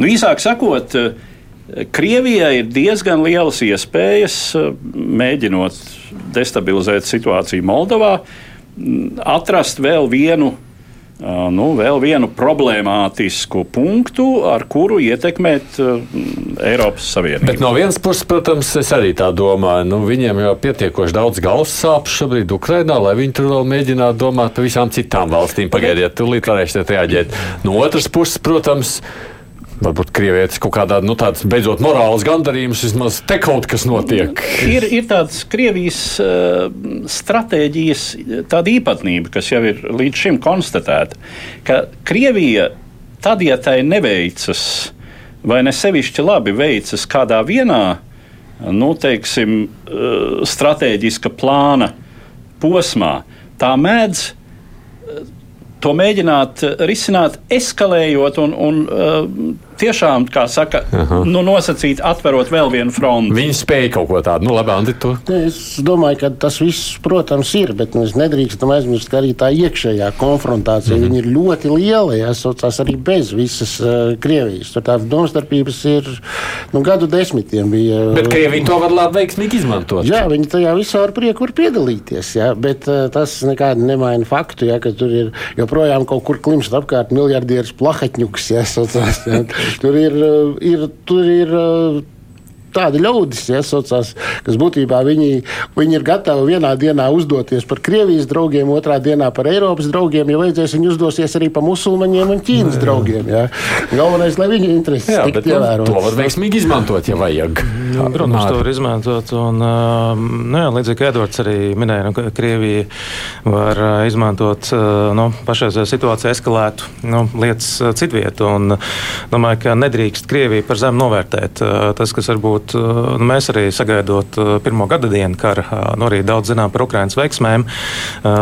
[SPEAKER 2] nu, īsāk sakot, Krievijai ir diezgan lielas iespējas, mēģinot destabilizēt situāciju Moldovā, atrast vēl vienu nu, vēl vienu problemātisku punktu, ar kuru ietekmēt uh, Eiropas Savienību.
[SPEAKER 1] Bet no vienas puses, protams, es arī tā domāju, nu, viņiem jau pietiekoši daudz galvas sāpes šobrīd Ukrainā, lai viņi tur vēl mēģinātu domāt par visām citām valstīm. Pagaidiet, tūlīt varēsiet reaģēt. No otras puses, protams, Varbūt krievietis kaut kādā nu, tāds beidzot morāls gandarījums, vismaz te kaut kas notiek.
[SPEAKER 2] Ir, ir tāds Krievijas uh, stratēģijas tāda īpatnība, kas jau ir līdz šim konstatēta, ka Krievija tad, ja tai neveicas, vai ne sevišķi labi veicas kādā vienā, nu, teiksim, uh, stratēģiska plāna posmā, tā mēdz to mēģināt risināt, eskalējot un, un uh, tiešām, kā saka, Aha. nu, nosacīt, atverot vēl vienu fronti.
[SPEAKER 1] Viņi spēja kaut ko tādu, nu, labi, Andi, tu.
[SPEAKER 3] Es domāju, ka tas viss, protams, ir, bet mēs nedrīkstam aizmirst, ka arī tā iekšējā konfrontācija mm -hmm. ir ļoti liela, jāsaucās arī bez visas uh, Krievijas. Tur tās domstarpības ir nu, gadu desmitiem. Bija,
[SPEAKER 1] bet Krievija to var labi veiksmīgi izmantot.
[SPEAKER 3] Jā, viņi tajā visā ar prieku var piedalīties, jā, bet uh, tas nekādi nemaina faktu, jā, ka tur ir joprojām kaut kur klimst apkārt miljardieris plahatņuks, jāsaucās. Jā. Tur ir, eh, ir, tur ir eh, tādi ļaudis, ja, saucās, kas būtībā viņi, viņi ir gatavi vienā dienā uzdoties par Krievijas draugiem, otrā dienā par Eiropas draugiem. Ja vajadzēs, viņi uzdosies arī par musulmaņiem un Ķīnas jā, jā. draugiem. Ja. Galvenais, lai viņu intereses tiktu
[SPEAKER 1] nu, ievērotas. To var veiksmīgi izmantot, ja vajag.
[SPEAKER 5] Jā, protams, to var izmantot. Un, nu, jā, līdzīgi kā Edvards arī minēja, nu, Krievija var izmantot nu, pašreizējā situācijā eskalētu nu, lietas citvietu. Un, domāju, ka nedrīkst Krieviju par zemu novērtēt. Tas, kas varbūt varbūt uh, nu, mēs arī sagaidot uh, pirmo gada dienu kara, uh, nu, arī daudz zinām par Ukraiņas veiksmēm,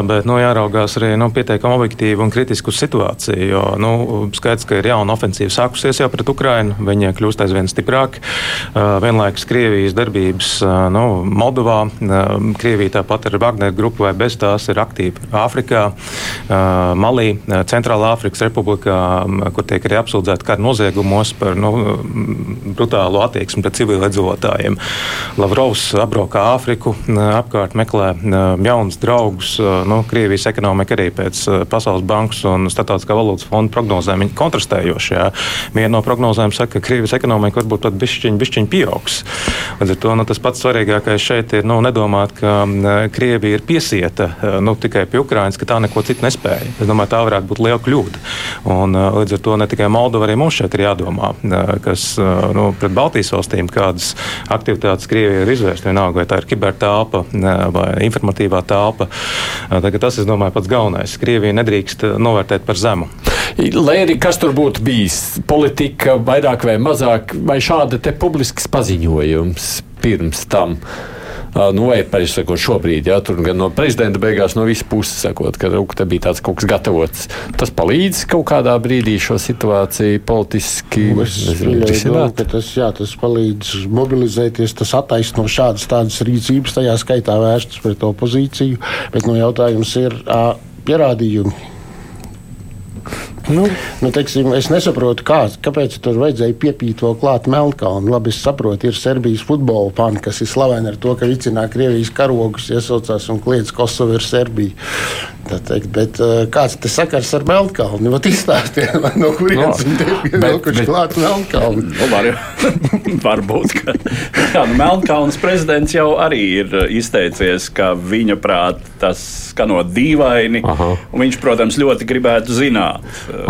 [SPEAKER 5] bet nu, jāraugās arī nu, pietiekami objektīvi un kritiski uz situāciju. Jo nu, skaidrs, ka ir jauna ofensīva sākusies jau pret Ukraiņu, viņi kļūst aizvien stiprāki. Vienlaikus Krievijas darbības nu, Moldovā, Krievija tāpat ar Wagner grupu vai bez tās ir aktīva Āfrikā, Malī, Centrālā Āfrikas Republikā, kur tiek arī apsūdzēti kara noziegumos par nu, brutālu attieksmi pret civiliem iedzīvotājiem. Lavrovs apbraukā Āfriku, apkārt meklē jaunus draugus. Nu, Krievijas ekonomika arī pēc Pasaules bankas un Startautiskā valūtas fonda prognozēm ir kontrastējoša. Viena no prognozēm saka, ka Krievijas ekonomika varbūt pat bišķiņ, bišķiņ pieaugs. Līdz ar to nu, tas pats svarīgākais šeit ir nu, nedomāt, ka Krievija ir piesieta nu, tikai pie Ukrainas, ka tā neko citu nespēja. Es domāju, tā varētu būt liela kļūda. Un, līdz ar to ne tikai Moldova, arī mums šeit ir jādomā, kas nu, pret Baltijas valstīm, kā kādas aktivitātes Krievija ir izvērsta, vienalga vai tā ir kibertelpa vai informatīvā telpa. Tas, es domāju, pats galvenais. Krievija nedrīkst novērtēt par zemu.
[SPEAKER 1] Lai arī kas tur būtu bijis, politika vairāk vai mazāk, vai šāda te publisks paziņojums pirms tam. Uh, nu, vai pareizi sakot, šobrīd, ja tur gan no prezidenta beigās, no visas puses sakot, ka rūk, bija tāds kaut kas gatavots. Tas palīdz kaut kādā brīdī šo situāciju politiski
[SPEAKER 3] nu, risināt. Tas, jā, tas palīdz mobilizēties, tas attaisno šādas tādas rīcības, tajā skaitā vērstas pret opozīciju, bet no jautājums ir uh, pierādījumi Nu, nu, teiksim, es nesaprotu, kā, kāpēc tur vajadzēja piepīt vēl klāt Melnkalnu. Labi, es saprotu, ir Serbijas futbola fani, kas ir slaveni ar to, ka vicinā Krievijas karogus, iesaucās un kliedz Kosovu ir Serbija. Teikt, bet uh, kāds te sakars ar Melnkalnu? Vat izstāstiet, no kurienes viņi te pievilkuši klāt Melnkalnu.
[SPEAKER 2] Nu, var, [LAUGHS] varbūt, ka jā, nu, Melnkalnas prezidents jau arī ir izteicies, ka viņa prāt tas skanot dīvaini, Aha. un viņš, protams, ļoti gribētu zināt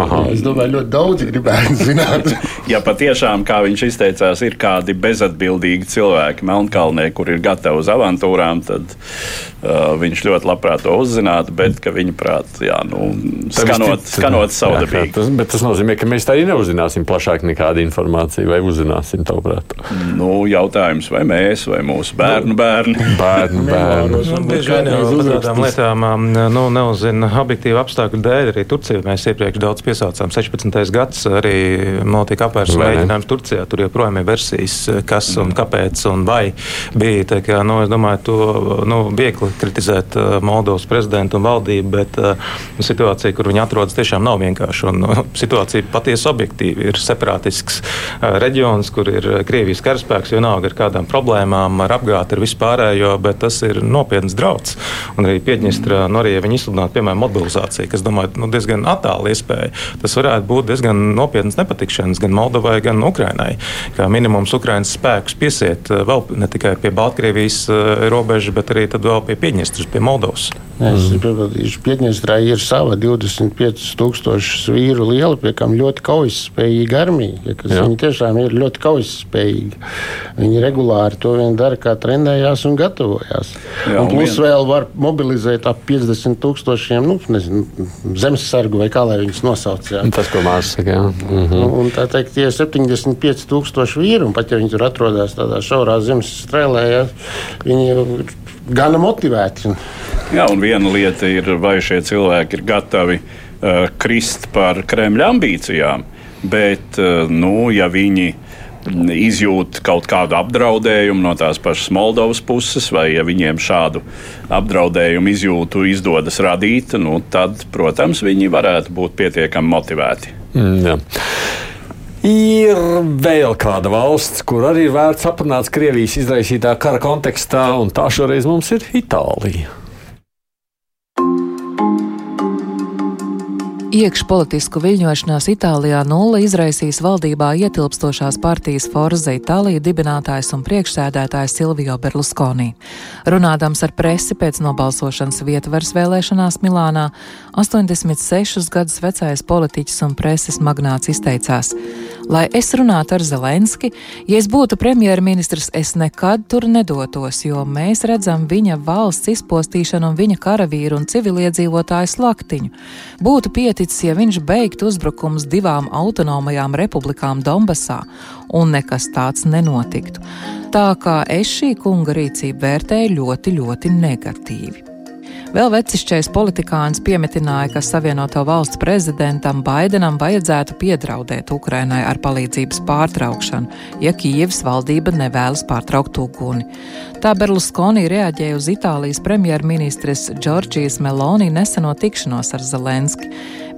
[SPEAKER 3] Aha. Es domāju, ļoti daudz gribētu zināt. [LAUGHS]
[SPEAKER 2] ja patiešām, kā viņš izteicās, ir kādi bezatbildīgi cilvēki Melnkalnē, kur ir gatavi uz avantūrām, tad uh, viņš ļoti labprāt to uzzinātu, bet ka viņa prāt, jā, nu, skanot, skanot savdabīgi.
[SPEAKER 1] Tas, bet tas nozīmē, ka mēs tā arī neuzzināsim plašāk nekādu informāciju, vai uzzināsim tavuprāt?
[SPEAKER 2] Nu, jautājums, vai mēs, vai mūsu bērnu bērni. [LAUGHS]
[SPEAKER 1] Bērnu bērni.
[SPEAKER 5] Nu, bieži vien jau par tādām lietām um, nu, neuzzina objektīvu apstākļu dēļ. Arī Turcija mēs iepriekš daudz piesaucām. 16. gads arī notika apvērsts mēģinājums Turcijā. Tur joprojām ir versijas, kas un kāpēc un vai bija. Tā kā, nu, es domāju, to nu, viegli kritizēt uh, Moldovas prezidentu un valdību, bet uh, situācija, kur viņi atrodas, tiešām nav vienkārša. Un, uh, situācija patiesi objektīvi ir separātisks uh, reģions, kur ir Krievijas karaspēks, vienalga ar kādām problēmām, ar apgādi, ar vispārējo, bet tas ir nopietns draudz. Un arī Piedņestrā, nu, arī ja viņi izsludinātu, piemēram, mobilizāciju, kas, domāju, nu, diezgan attāli iespēja, tas varētu būt diezgan nopietnas nepatikšanas gan Moldovai, gan Ukrainai. Kā minimums Ukrainas spēkus piesiet eh, vēl ne tikai pie Baltkrievijas eh, robežas, bet arī vēl pie Piedņestras, pie Moldovas.
[SPEAKER 3] Es piebildīšu, Piedņestrā ir sava 25,000 vīru liela, pie kam ļoti kaujaspējīga armija. Ja, viņi tiešām ir ļoti kaujaspējīgi. Viņi regulāri to vien dara, kā trenējās un gatavojās. Jā, un plus vien... vēl var mobilizēt ap 50 tūkstošiem nu, nezinu, zemesargu vai kā lai viņus nosauc. Jā.
[SPEAKER 1] Tas, ko Mārcis saka, jā.
[SPEAKER 3] Mhm. Un, un tā teikt, tie 75,000 vīri, un pat ja viņi tur atrodas tādā šaurā zemes strēlē, jā, viņi ir gana motivēti.
[SPEAKER 2] Jā, un viena lieta ir, vai šie cilvēki ir gatavi uh, krist par Kremļa ambīcijām. Bet, uh, nu, ja viņi izjūt kaut kādu apdraudējumu no tās pašas Moldovas puses, vai ja viņiem šādu apdraudējumu izjūtu izdodas radīt, nu, tad, protams, viņi varētu būt pietiekami motivēti.
[SPEAKER 1] Mm, jā. Ir vēl kāda valsts, kur arī ir vērts aprunāts Krievijas izraisītā kara kontekstā, un tā šoreiz mums ir Itālija.
[SPEAKER 4] Iekšpolitisku viļņošanās Itālijā nulle izraisīs valdībā ietilpstošās partijas Forza Itālija dibinātājs un priekšsēdētājs Silvio Berlusconi. Runādams ar presi pēc nobalsošanas vietvaras vēlēšanās Milānā, 86 gadus vecais politiķis un preses magnāts izteicās: Lai es runātu ar Zelenski, ja es būtu premjerministrs, es nekad tur nedotos, jo mēs redzam viņa valsts izpostīšanu un viņa karavīru un civiliedzīvotāju slaktiņu. Būtu pieticis noticis, ja viņš beigtu uzbrukums divām autonomajām republikām Donbasā, un nekas tāds nenotiktu. Tā kā es šī kunga rīcību vērtēju ļoti, ļoti negatīvi. Vēl vecišķais politikāns piemetināja, ka Savienoto valstu prezidentam Baidenam vajadzētu piedraudēt Ukrainai ar palīdzības pārtraukšanu, ja Kijevas valdība nevēlas pārtraukt uguni. Tā Berlusconi reaģēja uz Itālijas premjerministres Džordžijas Meloni neseno tikšanos ar Zelenski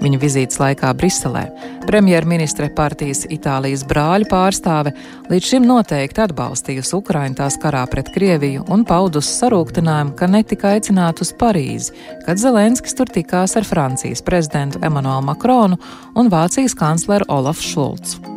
[SPEAKER 4] viņa vizītes laikā Briselē. Premjerministre partijas Itālijas brāļu pārstāve līdz šim noteikti atbalstījusi Ukraiņu tās karā pret Krieviju un paudusi sarūktinājumu, ka netika aicināta uz Parīzi, kad Zelenskis tur tikās ar Francijas prezidentu Emmanuelu Makronu un Vācijas kancleru Olafu Šulcu.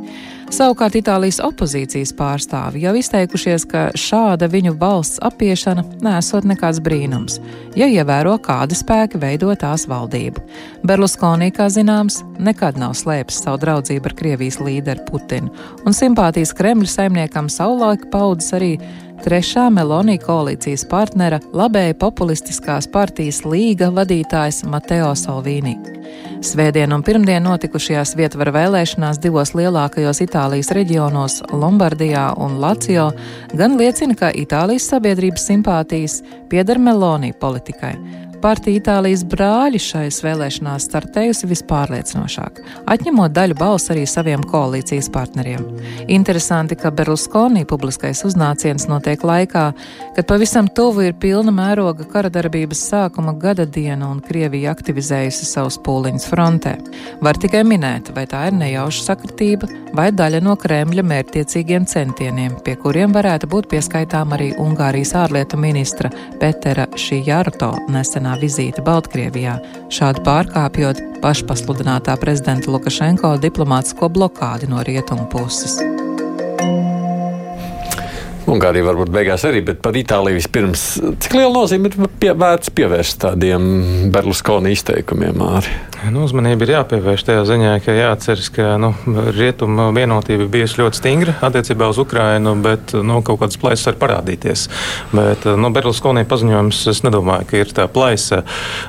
[SPEAKER 4] Savukārt Itālijas opozīcijas pārstāvi jau izteikušies, ka šāda viņu valsts apiešana nesot nekāds brīnums, ja ievēro kādi spēki veido tās valdību. Berluskonī, kā zināms, nekad nav slēpis savu draudzību ar Krievijas līderu Putinu, un simpātijas Kremļa saimniekam savulaik paudzes arī trešā Melonī koalīcijas partnera labēja populistiskās partijas līga vadītājs Mateo Salvini. Svētdien un pirmdien notikušajās vietvaru vēlēšanās divos lielākajos Itālijas reģionos - Lombardijā un Lācijo gan liecina, ka Itālijas sabiedrības simpātijas pieder Melonī politikai Partija Itālijas brāļi šais vēlēšanās startējusi vispārliecinošāk, atņemot daļu balsu arī saviem koalīcijas partneriem. Interesanti, ka Berluskonī publiskais uznāciens notiek laikā, kad pavisam tuvu ir pilna mēroga kara darbības sākuma gada diena un Krievija aktivizējusi savus pūliņus frontē. Var tikai minēt, vai tā ir nejauša sakritība vai daļa no Kremļa mērķtiecīgiem centieniem, pie kuriem varētu būt pieskaitām arī Ungārijas ārlietu ministra Petera Šijārto nesenā nesenā vizīte Baltkrievijā, šādi pārkāpjot pašpasludinātā prezidenta Lukašenko diplomātsko blokādi no rietumu puses.
[SPEAKER 1] Ungārija varbūt beigās arī, bet par Itāliju vispirms. Cik liela nozīme ir pie, vērts pievērst tādiem Berluskoni izteikumiem? Arī?
[SPEAKER 5] Nu, uzmanība ir jāpievērš tajā ziņā, ka jāatceras, ka nu, rietuma vienotība bijusi ļoti stingra attiecībā uz Ukrainu, bet nu, kaut kādas plaisas var parādīties. Bet nu, Berluskonī paziņojums, es nedomāju, ka ir tā plaisa.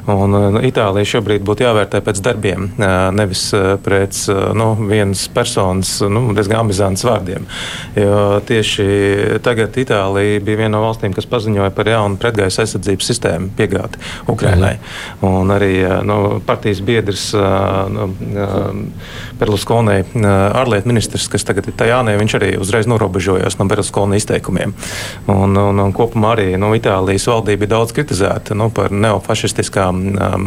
[SPEAKER 5] Un nu, Itālija šobrīd būtu jāvērtē pēc darbiem, nevis pēc nu, vienas personas nu, diezgan ambizantas vārdiem. Jo tieši tagad Itālija bija viena no valstīm, kas paziņoja par jaunu pretgaisa aizsardzības sistēmu piegādi Ukrainai. Mhm. Un arī nu, partijas biedrs nu, Berluskonī, ārlietu ministrs, kas tagad ir Tajānē, viņš arī uzreiz norobežojās no Berluskonī izteikumiem. Un, un, un kopumā arī nu, Itālijas valdība ir daudz kritizēta nu, par neofašistiskām um,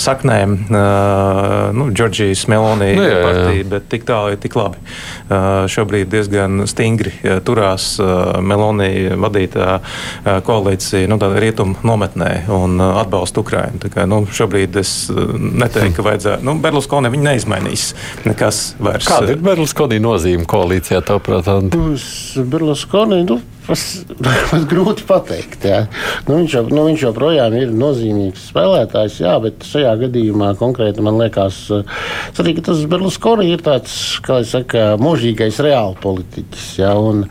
[SPEAKER 5] saknēm. Uh, nu, Džordžijas Melonī nu, partija, bet tik tālu ir tik labi. Uh, šobrīd diezgan stingri uh, turās uh, Melonī vadītā koalīcija nu, rietumu nometnē un atbalsta Ukrainu. Tā kā, nu, šobrīd es neteiktu, ka vajadzētu. Nu, Berluskoni viņi neizmainīs nekas vairs.
[SPEAKER 1] Kāda ir Berluskoni nozīme koalīcijā, tavuprāt?
[SPEAKER 3] Berluskoni, nu, [LAUGHS] Pat grūti pateikt. Jā. Nu, viņš, jau, nu, viņš joprojām ir nozīmīgs spēlētājs, jā, bet šajā gadījumā konkrēti man liekas, arī, ka tas Berluskoni ir tāds, saka, mūžīgais reāli politiķis. Jā, un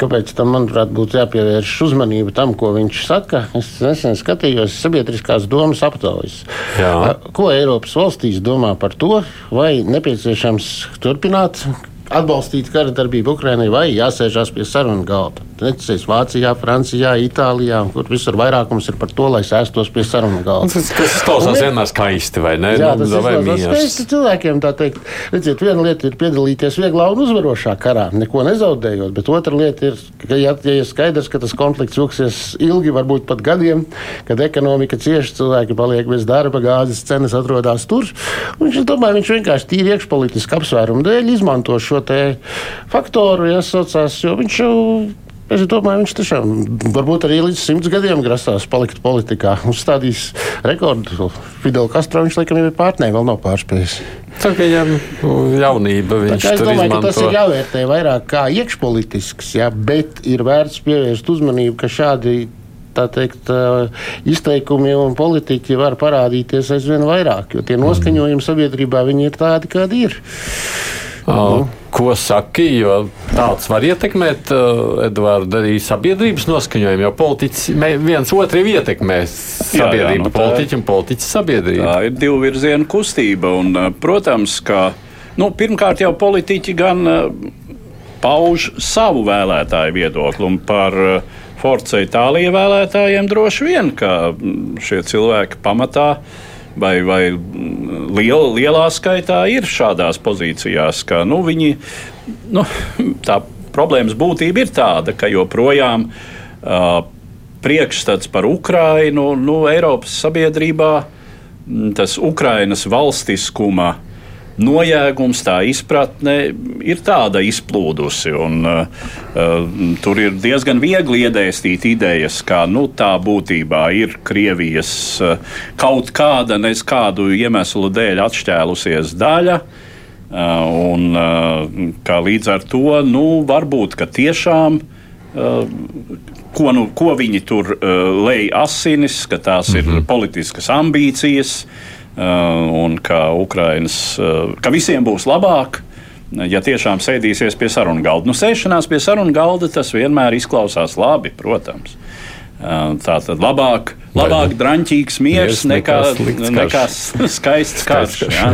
[SPEAKER 3] kāpēc tam, manuprāt, būtu jāpievērš uzmanība tam, ko viņš saka? Es nesen skatījos sabiedriskās domas aptaujas. Jā. Ko Eiropas valstīs domā par to, vai nepieciešams turpināt atbalstīt kara darbību Ukrainai vai jāsēžās pie sarunu galda. Necīs Vācijā, Francijā, Itālijā, kur visur vairākums ir par to, lai sēstos pie sarunu galda.
[SPEAKER 1] Tas, tas klausās vienmēr skaisti, vai ne?
[SPEAKER 3] Jā, tas nu, ir skaisti cilvēkiem. Redziet, viena lieta ir piedalīties vieglā un uzvarošā karā, neko nezaudējot, bet otra lieta ir, ka, ja, ja ir skaidrs, ka tas konflikts ilgsies ilgi, varbūt pat gadiem, kad ekonomika cieši, cilvēki paliek bez darba, gāzes cenas atrodas tur. Viņš, domāju, viņš vienkārši tīri iekšpolitiski apsvērumu dēļ izmanto šo šo faktoru iesaucās, jo viņš jau. Es domāju, viņš tiešām varbūt arī līdz simts gadiem grasās palikt politikā. Uzstādījis rekordu. Fidelu Castro viņš laikam ir pārnē, vēl nav pārspējis.
[SPEAKER 1] Tā kā viņam jaunība viņš
[SPEAKER 3] es domāju, ka tas ir jāvērtē vairāk kā iekšpolitisks, jā, bet ir vērts pievērst uzmanību, ka šādi teikt, izteikumi un politiķi var parādīties aizvien vairāk, jo tie noskaņojumi sabiedrībā ir tādi, kādi ir.
[SPEAKER 1] Uh, ko saki, jo tāds var ietekmēt, uh, Edvards, arī sabiedrības noskaņojumu, jo politiķis viens otru ietekmē sabiedrību, jā, jā, nu, politiķi un politiķis sabiedrību.
[SPEAKER 2] Tā ir divu virzienu kustība, un, uh, protams, ka nu, pirmkārt jau politiķi gan uh, pauž savu vēlētāju viedokli, par Forza Itālija vēlētājiem droši vien, ka mm, šie cilvēki pamatā uh, vai, vai liel, lielā skaitā ir šādās pozīcijās, ka nu, viņi, nu, tā problēmas būtība ir tāda, ka joprojām uh, priekšstats par Ukrainu nu, Eiropas sabiedrībā, tas Ukrainas valstiskuma nojēgums, tā izpratne ir tāda izplūdusi. Un, uh, uh, tur ir diezgan viegli iedēstīt idejas, ka nu, tā būtībā ir Krievijas uh, kaut kāda, nes kādu iemeslu dēļ atšķēlusies daļa. Un, kā līdz ar to, nu, varbūt tiešām ko, nu, ko viņi tur uh, lej asinis, ka tās mm -hmm. ir mhm. politiskas ambīcijas uh, un ka, Ukrainas, uh, ka visiem būs labāk. Ja tiešām sēdīsies pie sarunu galda, nu, sēšanās pie sarunu galda tas vienmēr izklausās labi, protams. Tā tad labāk, labāk drāmīgs miers nekā, nekā skaists karš. Ja?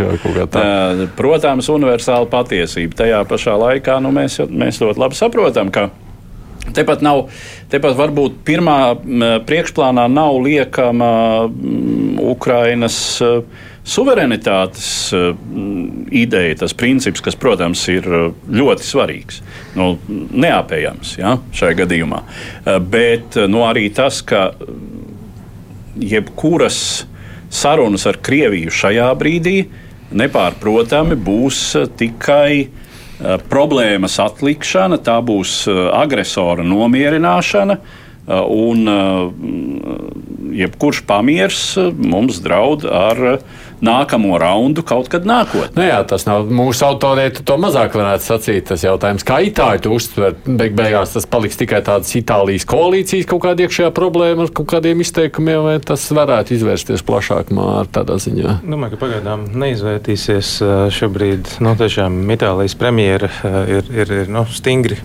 [SPEAKER 2] Protams, universāla patiesība. Tajā pašā laikā nu, mēs, mēs ļoti labi saprotam, ka Tepat nav, tepat varbūt pirmā priekšplānā nav liekama Ukrainas suverenitātes ideja, tas princips, kas, protams, ir ļoti svarīgs, nu, neapējams ja, šajā gadījumā. Bet nu, arī tas, ka jebkuras sarunas ar Krieviju šajā brīdī nepārprotami būs tikai problēmas atlikšana, tā būs eh, agresora nomierināšana. Eh, un jebkurš pamiers mums draud ar nākamo raundu kaut kad nākotnē.
[SPEAKER 1] Nu jā, tas nav mūsu autoriem, to mazāk varētu sacīt. Tas jautājums, kā Itāļi to uztver, beig beigās tas paliks tikai tādas Itālijas koalīcijas kaut kāda iekšējā problēma ar kaut kādiem izteikumiem, vai tas varētu izvērsties plašāk mār tādā ziņā?
[SPEAKER 5] Domāju, ka pagaidām neizvērtīsies šobrīd. Nu, tiešām Itālijas premjera ir, ir, ir no, nu, stingri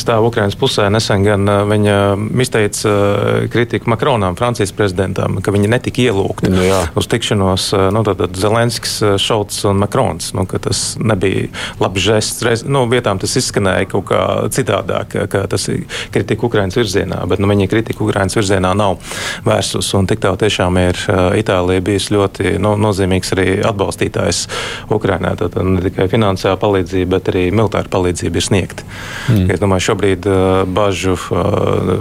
[SPEAKER 5] stāv Ukrainas pusē. Nesen gan viņa izteica kritiku Makronam, Francijas prezidentam, ka viņi netika ielūgti nu, jā. uz tikšanos tikšanos eh, nu, Zelenskis, eh, Šalts un Makrons. Nu, tas nebija labs žests. Reiz, nu, vietām tas izskanēja kaut kā citādāk, ka tas ir kritika Ukraiņas virzienā, bet nu, viņi kritika Ukraiņas virzienā nav vērsus. Un tik tā tiešām ir eh, Itālija bijusi ļoti nu, nozīmīgs arī atbalstītājs Ukraiņā. Tad ne tikai finansiāla palīdzība, bet arī militāra palīdzība ir sniegta. Mm. Es domāju, šobrīd bažu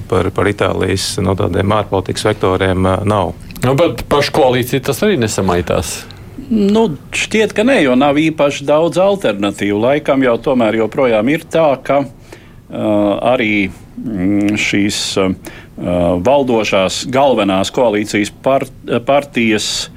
[SPEAKER 5] par, par Itālijas no nu, tādiem ārpolitikas vektoriem nav.
[SPEAKER 1] Nu, bet pašu koalīciju tas arī nesamaitās.
[SPEAKER 2] Nu, šķiet, ka nē, jo nav īpaši daudz alternatīvu. Laikam jau tomēr joprojām ir tā, ka uh, arī mm, šīs uh, valdošās galvenās koalīcijas part, partijas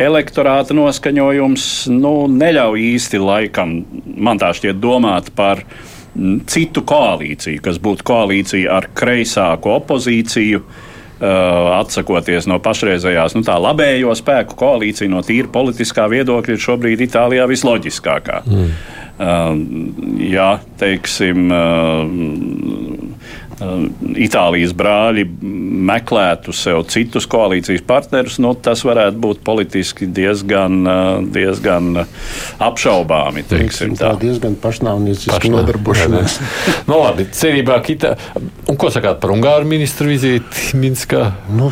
[SPEAKER 2] elektorāta noskaņojums nu, neļauj īsti laikam, man tā šķiet, domāt par mm, citu koalīciju, kas būtu koalīcija ar kreisāku opozīciju. Uh, Uh, atsakoties no pašreizējās nu, labējo spēku koalīcija no tīra politiskā viedokļa, ir šobrīd Itālijā visloģiskākā. Mm. Uh, ja, teiksim, Uh, Itālijas brāļi meklētu sev citus koalīcijas partnerus, nu, tas varētu būt politiski diezgan, uh, diezgan apšaubāmi. Teiksim,
[SPEAKER 3] tā. tā diezgan pašnāvnieciski nodarbošanās.
[SPEAKER 1] nu, labi, cerībā, ka. Un ko sakāt par Ungāru ministru vizīti Minskā?
[SPEAKER 3] Nu,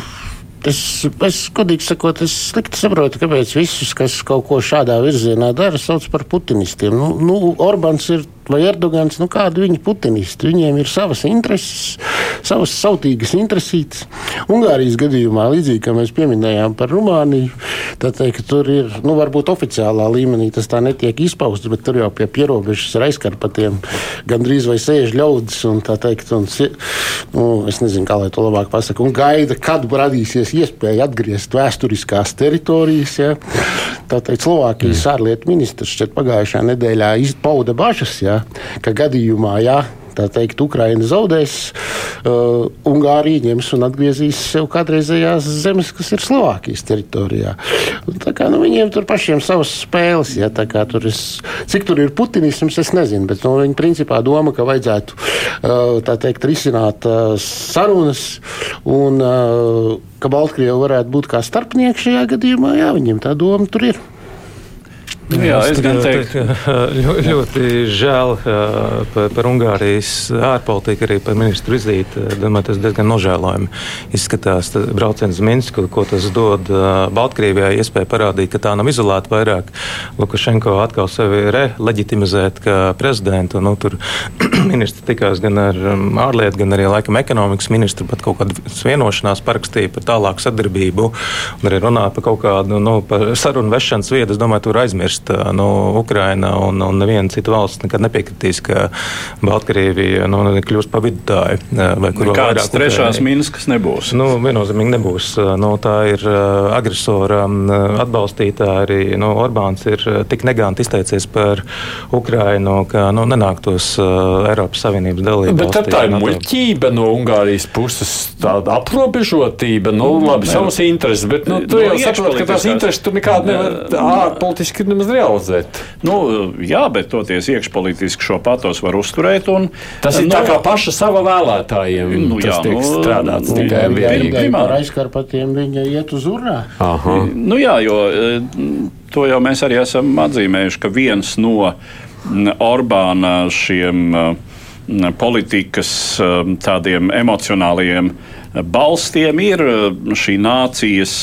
[SPEAKER 3] Es, es godīgi sakot, es slikti saprotu, kāpēc visus, kas kaut ko šādā virzienā dara, sauc par putinistiem. Nu, nu, Orbāns ir vai Erdogans, nu kādi viņi putinisti. Viņiem ir savas intereses, savas sautīgas intereses. Ungārijas gadījumā, līdzīgi kā mēs pieminējām par Rumāniju, teikt, tur ir, nu, varbūt oficiālā līmenī tas tā netiek izpausts, bet tur jau pie pierobežas ar aizkarpatiem gandrīz vai sēž ļaudis un tā teikt, un, nu, es nezinu, kā lai to labāk pasaka, un gaida, kad radīsies iespēja atgriezt vēsturiskās teritorijas. Ja. Tā teikt, Slovākijas ārlietu ministrs šeit pagājušajā nedēļā izpauda bažas. Ja, ka gadījumā, ja tā teikt, Ukraina zaudēs, uh, Ungārija ņems un atgriezīs sev kādreizējās zemes, kas ir Slovākijas teritorijā. Tā kā, nu, viņiem tur pašiem savas spēles, ja kā tur ir, cik tur ir putinisms, es nezinu, bet nu, viņi principā doma, ka vajadzētu uh, teikt, risināt uh, sarunas un uh, ka Baltkrieva varētu būt kā starpnieks šajā gadījumā, jā, viņiem tā doma tur ir.
[SPEAKER 5] Nu, jā, es gan teiktu, ka ļoti, ļoti žēl par, par Ungārijas ārpolitiku, arī par ministru vizīti. Domāju, tas diezgan nožēlojami izskatās. Brauciens uz Minsku, ko tas dod Baltkrievijai, iespēja parādīt, ka tā nav izolēta vairāk. Lukašenko atkal sevi releģitimizēt kā prezidentu. Nu, tur [CLEARS THROAT] ministri tikās gan ar ārlietu, gan arī laikam ekonomikas ministru, pat kaut kādu vienošanās parakstīja par tālāku sadarbību un arī runāja par kaut kādu nu, par sarunu vešanas vietu. Es domāju, tur aizmirst piekrist nu, Ukraina un, un neviena cita valsts nekad nepiekritīs, ka Baltkrievija nu, kļūs par vidutāju.
[SPEAKER 2] Kādas trešās Minskas nebūs?
[SPEAKER 5] Nu, viennozīmīgi nebūs. Nu, tā ir agresora atbalstītāja. Arī nu, Orbāns ir tik neganti izteicies par Ukrainu, ka nu, nenāktos Eiropas Savienības dalību.
[SPEAKER 1] Bet tā ir muļķība no Ungārijas puses, tāda aprobežotība. Nu, labi, savas intereses, bet nu, tu jau saproti, ka tās intereses tu nekādi nevar ārpolitiski nemaz realizēt.
[SPEAKER 2] Nu, jā, bet toties iekšpolitiski šo patos var uzturēt. Un,
[SPEAKER 1] tas ir nu, tā kā paša sava vēlētājiem. Nu, tas jā, tiek nu, strādāts nu, tikai vienīgi.
[SPEAKER 3] Ar aizkarpatiem viņa iet uz urā.
[SPEAKER 2] Aha. Nu jā, jo to jau mēs arī esam atzīmējuši, ka viens no Orbāna šiem politikas tādiem emocionāliem balstiem ir šī nācijas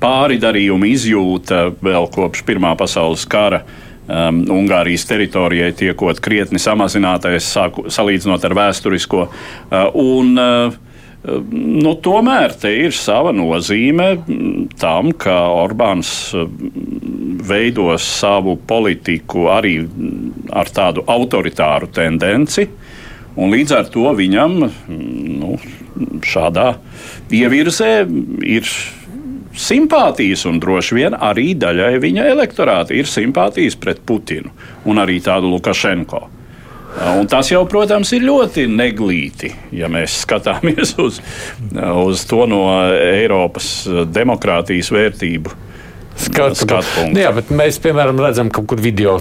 [SPEAKER 2] pāridarījuma izjūta vēl kopš Pirmā pasaules kara. Um, Ungārijas teritorijai tiekot krietni samazinātais, sāku, salīdzinot ar vēsturisko. Uh, un, uh, Nu, tomēr te ir sava nozīme tam, ka Orbāns veidos savu politiku arī ar tādu autoritāru tendenci. Līdz ar to viņam nu, šādā ievirzē ir simpātijas, un droši vien arī daļai viņa elektorāta ir simpātijas pret Putinu un arī tādu Lukašenko. Un tas jau, protams, ir ļoti neglīti, ja mēs [LAUGHS] skatāmies uz, uz to no Eiropas demokrātijas vērtību
[SPEAKER 1] skatu, skatu punktu. Nu jā, bet mēs, piemēram, redzam, ka kaut kur video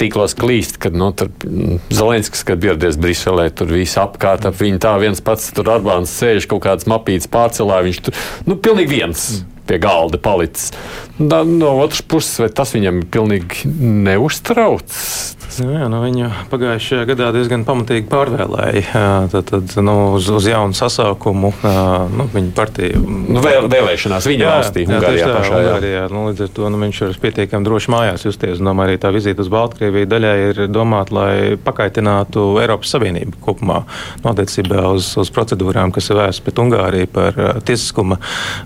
[SPEAKER 1] tīklos klīst, kad nu, mm, Zelenskis, kad ieradies Briselē, tur viss apkārt ap viņu tā viens pats, tur Arbāns sēž kaut kāds mapīts pārcelā, viņš tur, nu, pilnīgi viens pie galda palicis. Da, no otras puses, vai tas viņam pilnīgi neuztrauc?
[SPEAKER 5] Jā, nu, viņu pagājušajā gadā diezgan pamatīgi pārvēlēja. Tad, tad nu, uz, uz jaunu sasaukumu nu, viņa partija.
[SPEAKER 1] Nu, vēl, vēlēšanās viņa jā, valstī, jā, Ungārijā tā, pašā. Jā.
[SPEAKER 5] Ungārijā, nu, līdz ar to nu, viņš ir pietiekami droši mājās justies. Domāju, arī tā vizīte uz Baltkrieviju daļai ir domāta, lai pakaitinātu Eiropas Savienību kopumā nu, attiecībā uz, uz procedūrām, kas ir vērstas pret Ungāriju par tiesiskuma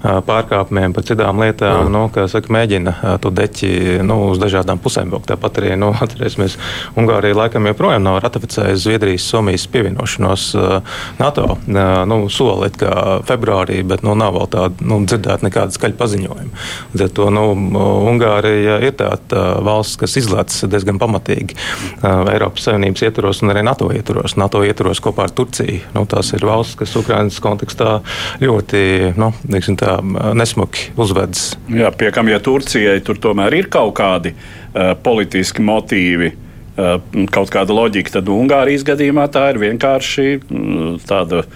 [SPEAKER 5] pārkāpumiem, par citām lietām, nu, kas saka, mēģina to deķi nu, uz dažādām pusēm vilkt. Tāpat arī nu, [LAUGHS] atcerēsimies Ungārija laikam joprojām nav ratificējusi Zviedrijas, Somijas pievienošanos NATO. Nu, soli kā februārī, bet nu, nav vēl tāda nu, dzirdēta nekāda skaļa paziņojuma. Līdz ar to nu, Ungārija ir tāda valsts, kas izlaiž diezgan pamatīgi Eiropas Savienības ietvaros un arī NATO ietvaros. NATO ietvaros kopā ar Turciju. Nu, tās ir valsts, kas Ukraiņas kontekstā ļoti nu, tā, nesmuki uzvedas.
[SPEAKER 2] Jā, piekam, ja Turcijai tur tomēr ir kaut kādi uh, politiski motīvi, uh, kaut kāda loģika, tad Ungārijas gadījumā tā ir vienkārši mm, tāda.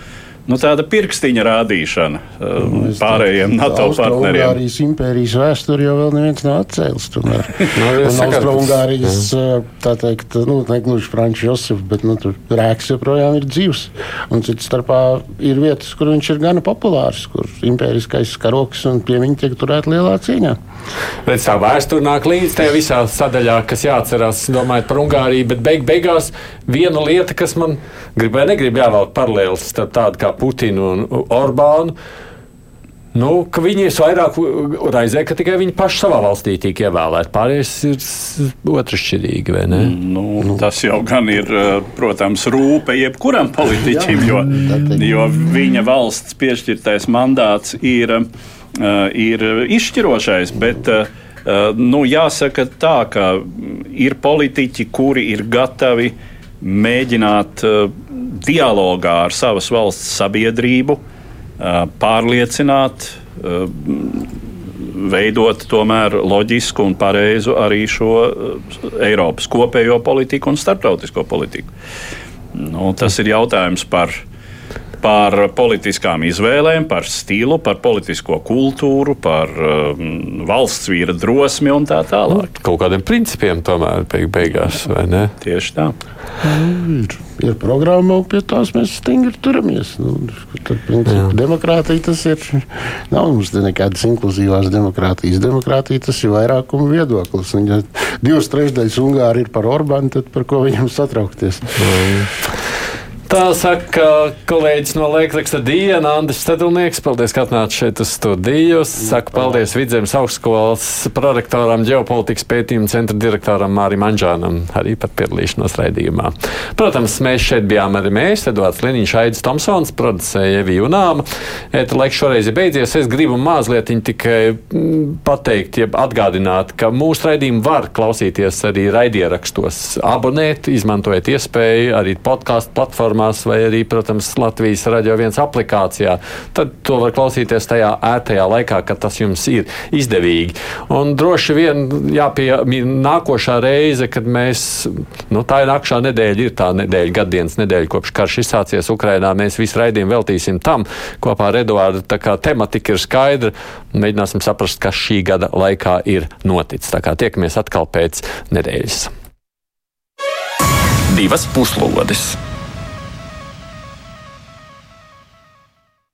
[SPEAKER 2] Nu, tāda pirkstiņa rādīšana uh, nu, pārējiem NATO partneriem.
[SPEAKER 3] Ungārijas impērijas vēsturi jau vēl neviens nav atcēlis. Tomēr no, [LAUGHS] nu, Austro-Ungārijas, eh, tā teikt, nu, ne gluži Frančs Josefs, bet nu, tur rēks joprojām ir dzīvs. Un cits starpā ir vietas, kur viņš ir gana populārs, kur impēriskais karoks un pie viņa tiek turēt lielā cīņā.
[SPEAKER 1] Redz, tā vēsture nāk līdz tajā visā sadaļā, kas jāatcerās, domājot par Ungāriju, bet beig beigās viena lieta, kas man grib vai negrib jāvelk paralēlis starp tādu kā Putinu un Orbānu. Nu, viņi ir vairāk raizē, ka tikai viņi paši savā valstī tiek ievēlēti. Pārējais ir otršķirīgi, vai ne?
[SPEAKER 2] Nu, nu. Tas jau gan ir, protams, rūpe jebkuram politiķim, jo, jo viņa valsts piešķirtais mandāts ir Eh, ir izšķirošais. Bet, eh, nu, jāsaka tā, ka ir politiķi, kuri ir gatavi mēģināt dialogā ar savas valsts sabiedrību pārliecināt, veidot tomēr loģisku un pareizu arī šo Eiropas kopējo politiku un starptautisko politiku. Nu, tas ir jautājums par par politiskām izvēlēm, par stilu, par politisko kultūru, par um, valsts vīra drosmi un tā tālāk.
[SPEAKER 1] Nu, kaut kādiem principiem tomēr beig beigās, vai ne?
[SPEAKER 2] Tieši tā.
[SPEAKER 3] Nu, ir, ir programma, un pie tās mēs stingri turamies. Nu, tad, princip, demokrātija tas ir. Nav mums nekādas inkluzīvās demokrātijas. Demokrātija tas ir vairākuma viedoklis. Un, ja divas trešdaļas Ungāri ir par Orbānu, tad par ko viņam satraukties?
[SPEAKER 1] Mm. Tā saka kolēģis no Liekraksta Diena, Andris Stedulnieks. Paldies, ka atnācāt šeit uz studiju. Saku paldies Vidzemes augstskolas prorektoram, ģeopolitikas pētījumu centra direktoram Mārim Anžānam arī par piedalīšanos raidījumā. Protams, mēs šeit bijām arī mēs, Edvards Liniņš, Aidis Tomsons, producēja Evija Unāma. Eta laiks šoreiz ir beidzies. Es gribu mazliet tikai mm, pateikt, jeb atgādināt, ka mūsu raidījumu var klausīties arī raidierakstos, abonēt, izmantojot iespēju arī podkāstu platformā platformās vai arī, protams, Latvijas radio viens aplikācijā. Tad to var klausīties tajā ērtajā laikā, kad tas jums ir izdevīgi. Un droši vien jāpiemina nākošā reize, kad mēs, nu tā ir nākamā nedēļa, ir tā nedēļa, gadienas nedēļa, kopš karš izsācies Ukrainā. Mēs visu raidījumu veltīsim tam kopā ar Eduārdu. Tā kā tematika ir skaidra, mēģināsim saprast, kas šī gada laikā ir noticis. Tā kā tiekamies atkal pēc nedēļas.
[SPEAKER 6] Divas puslodes!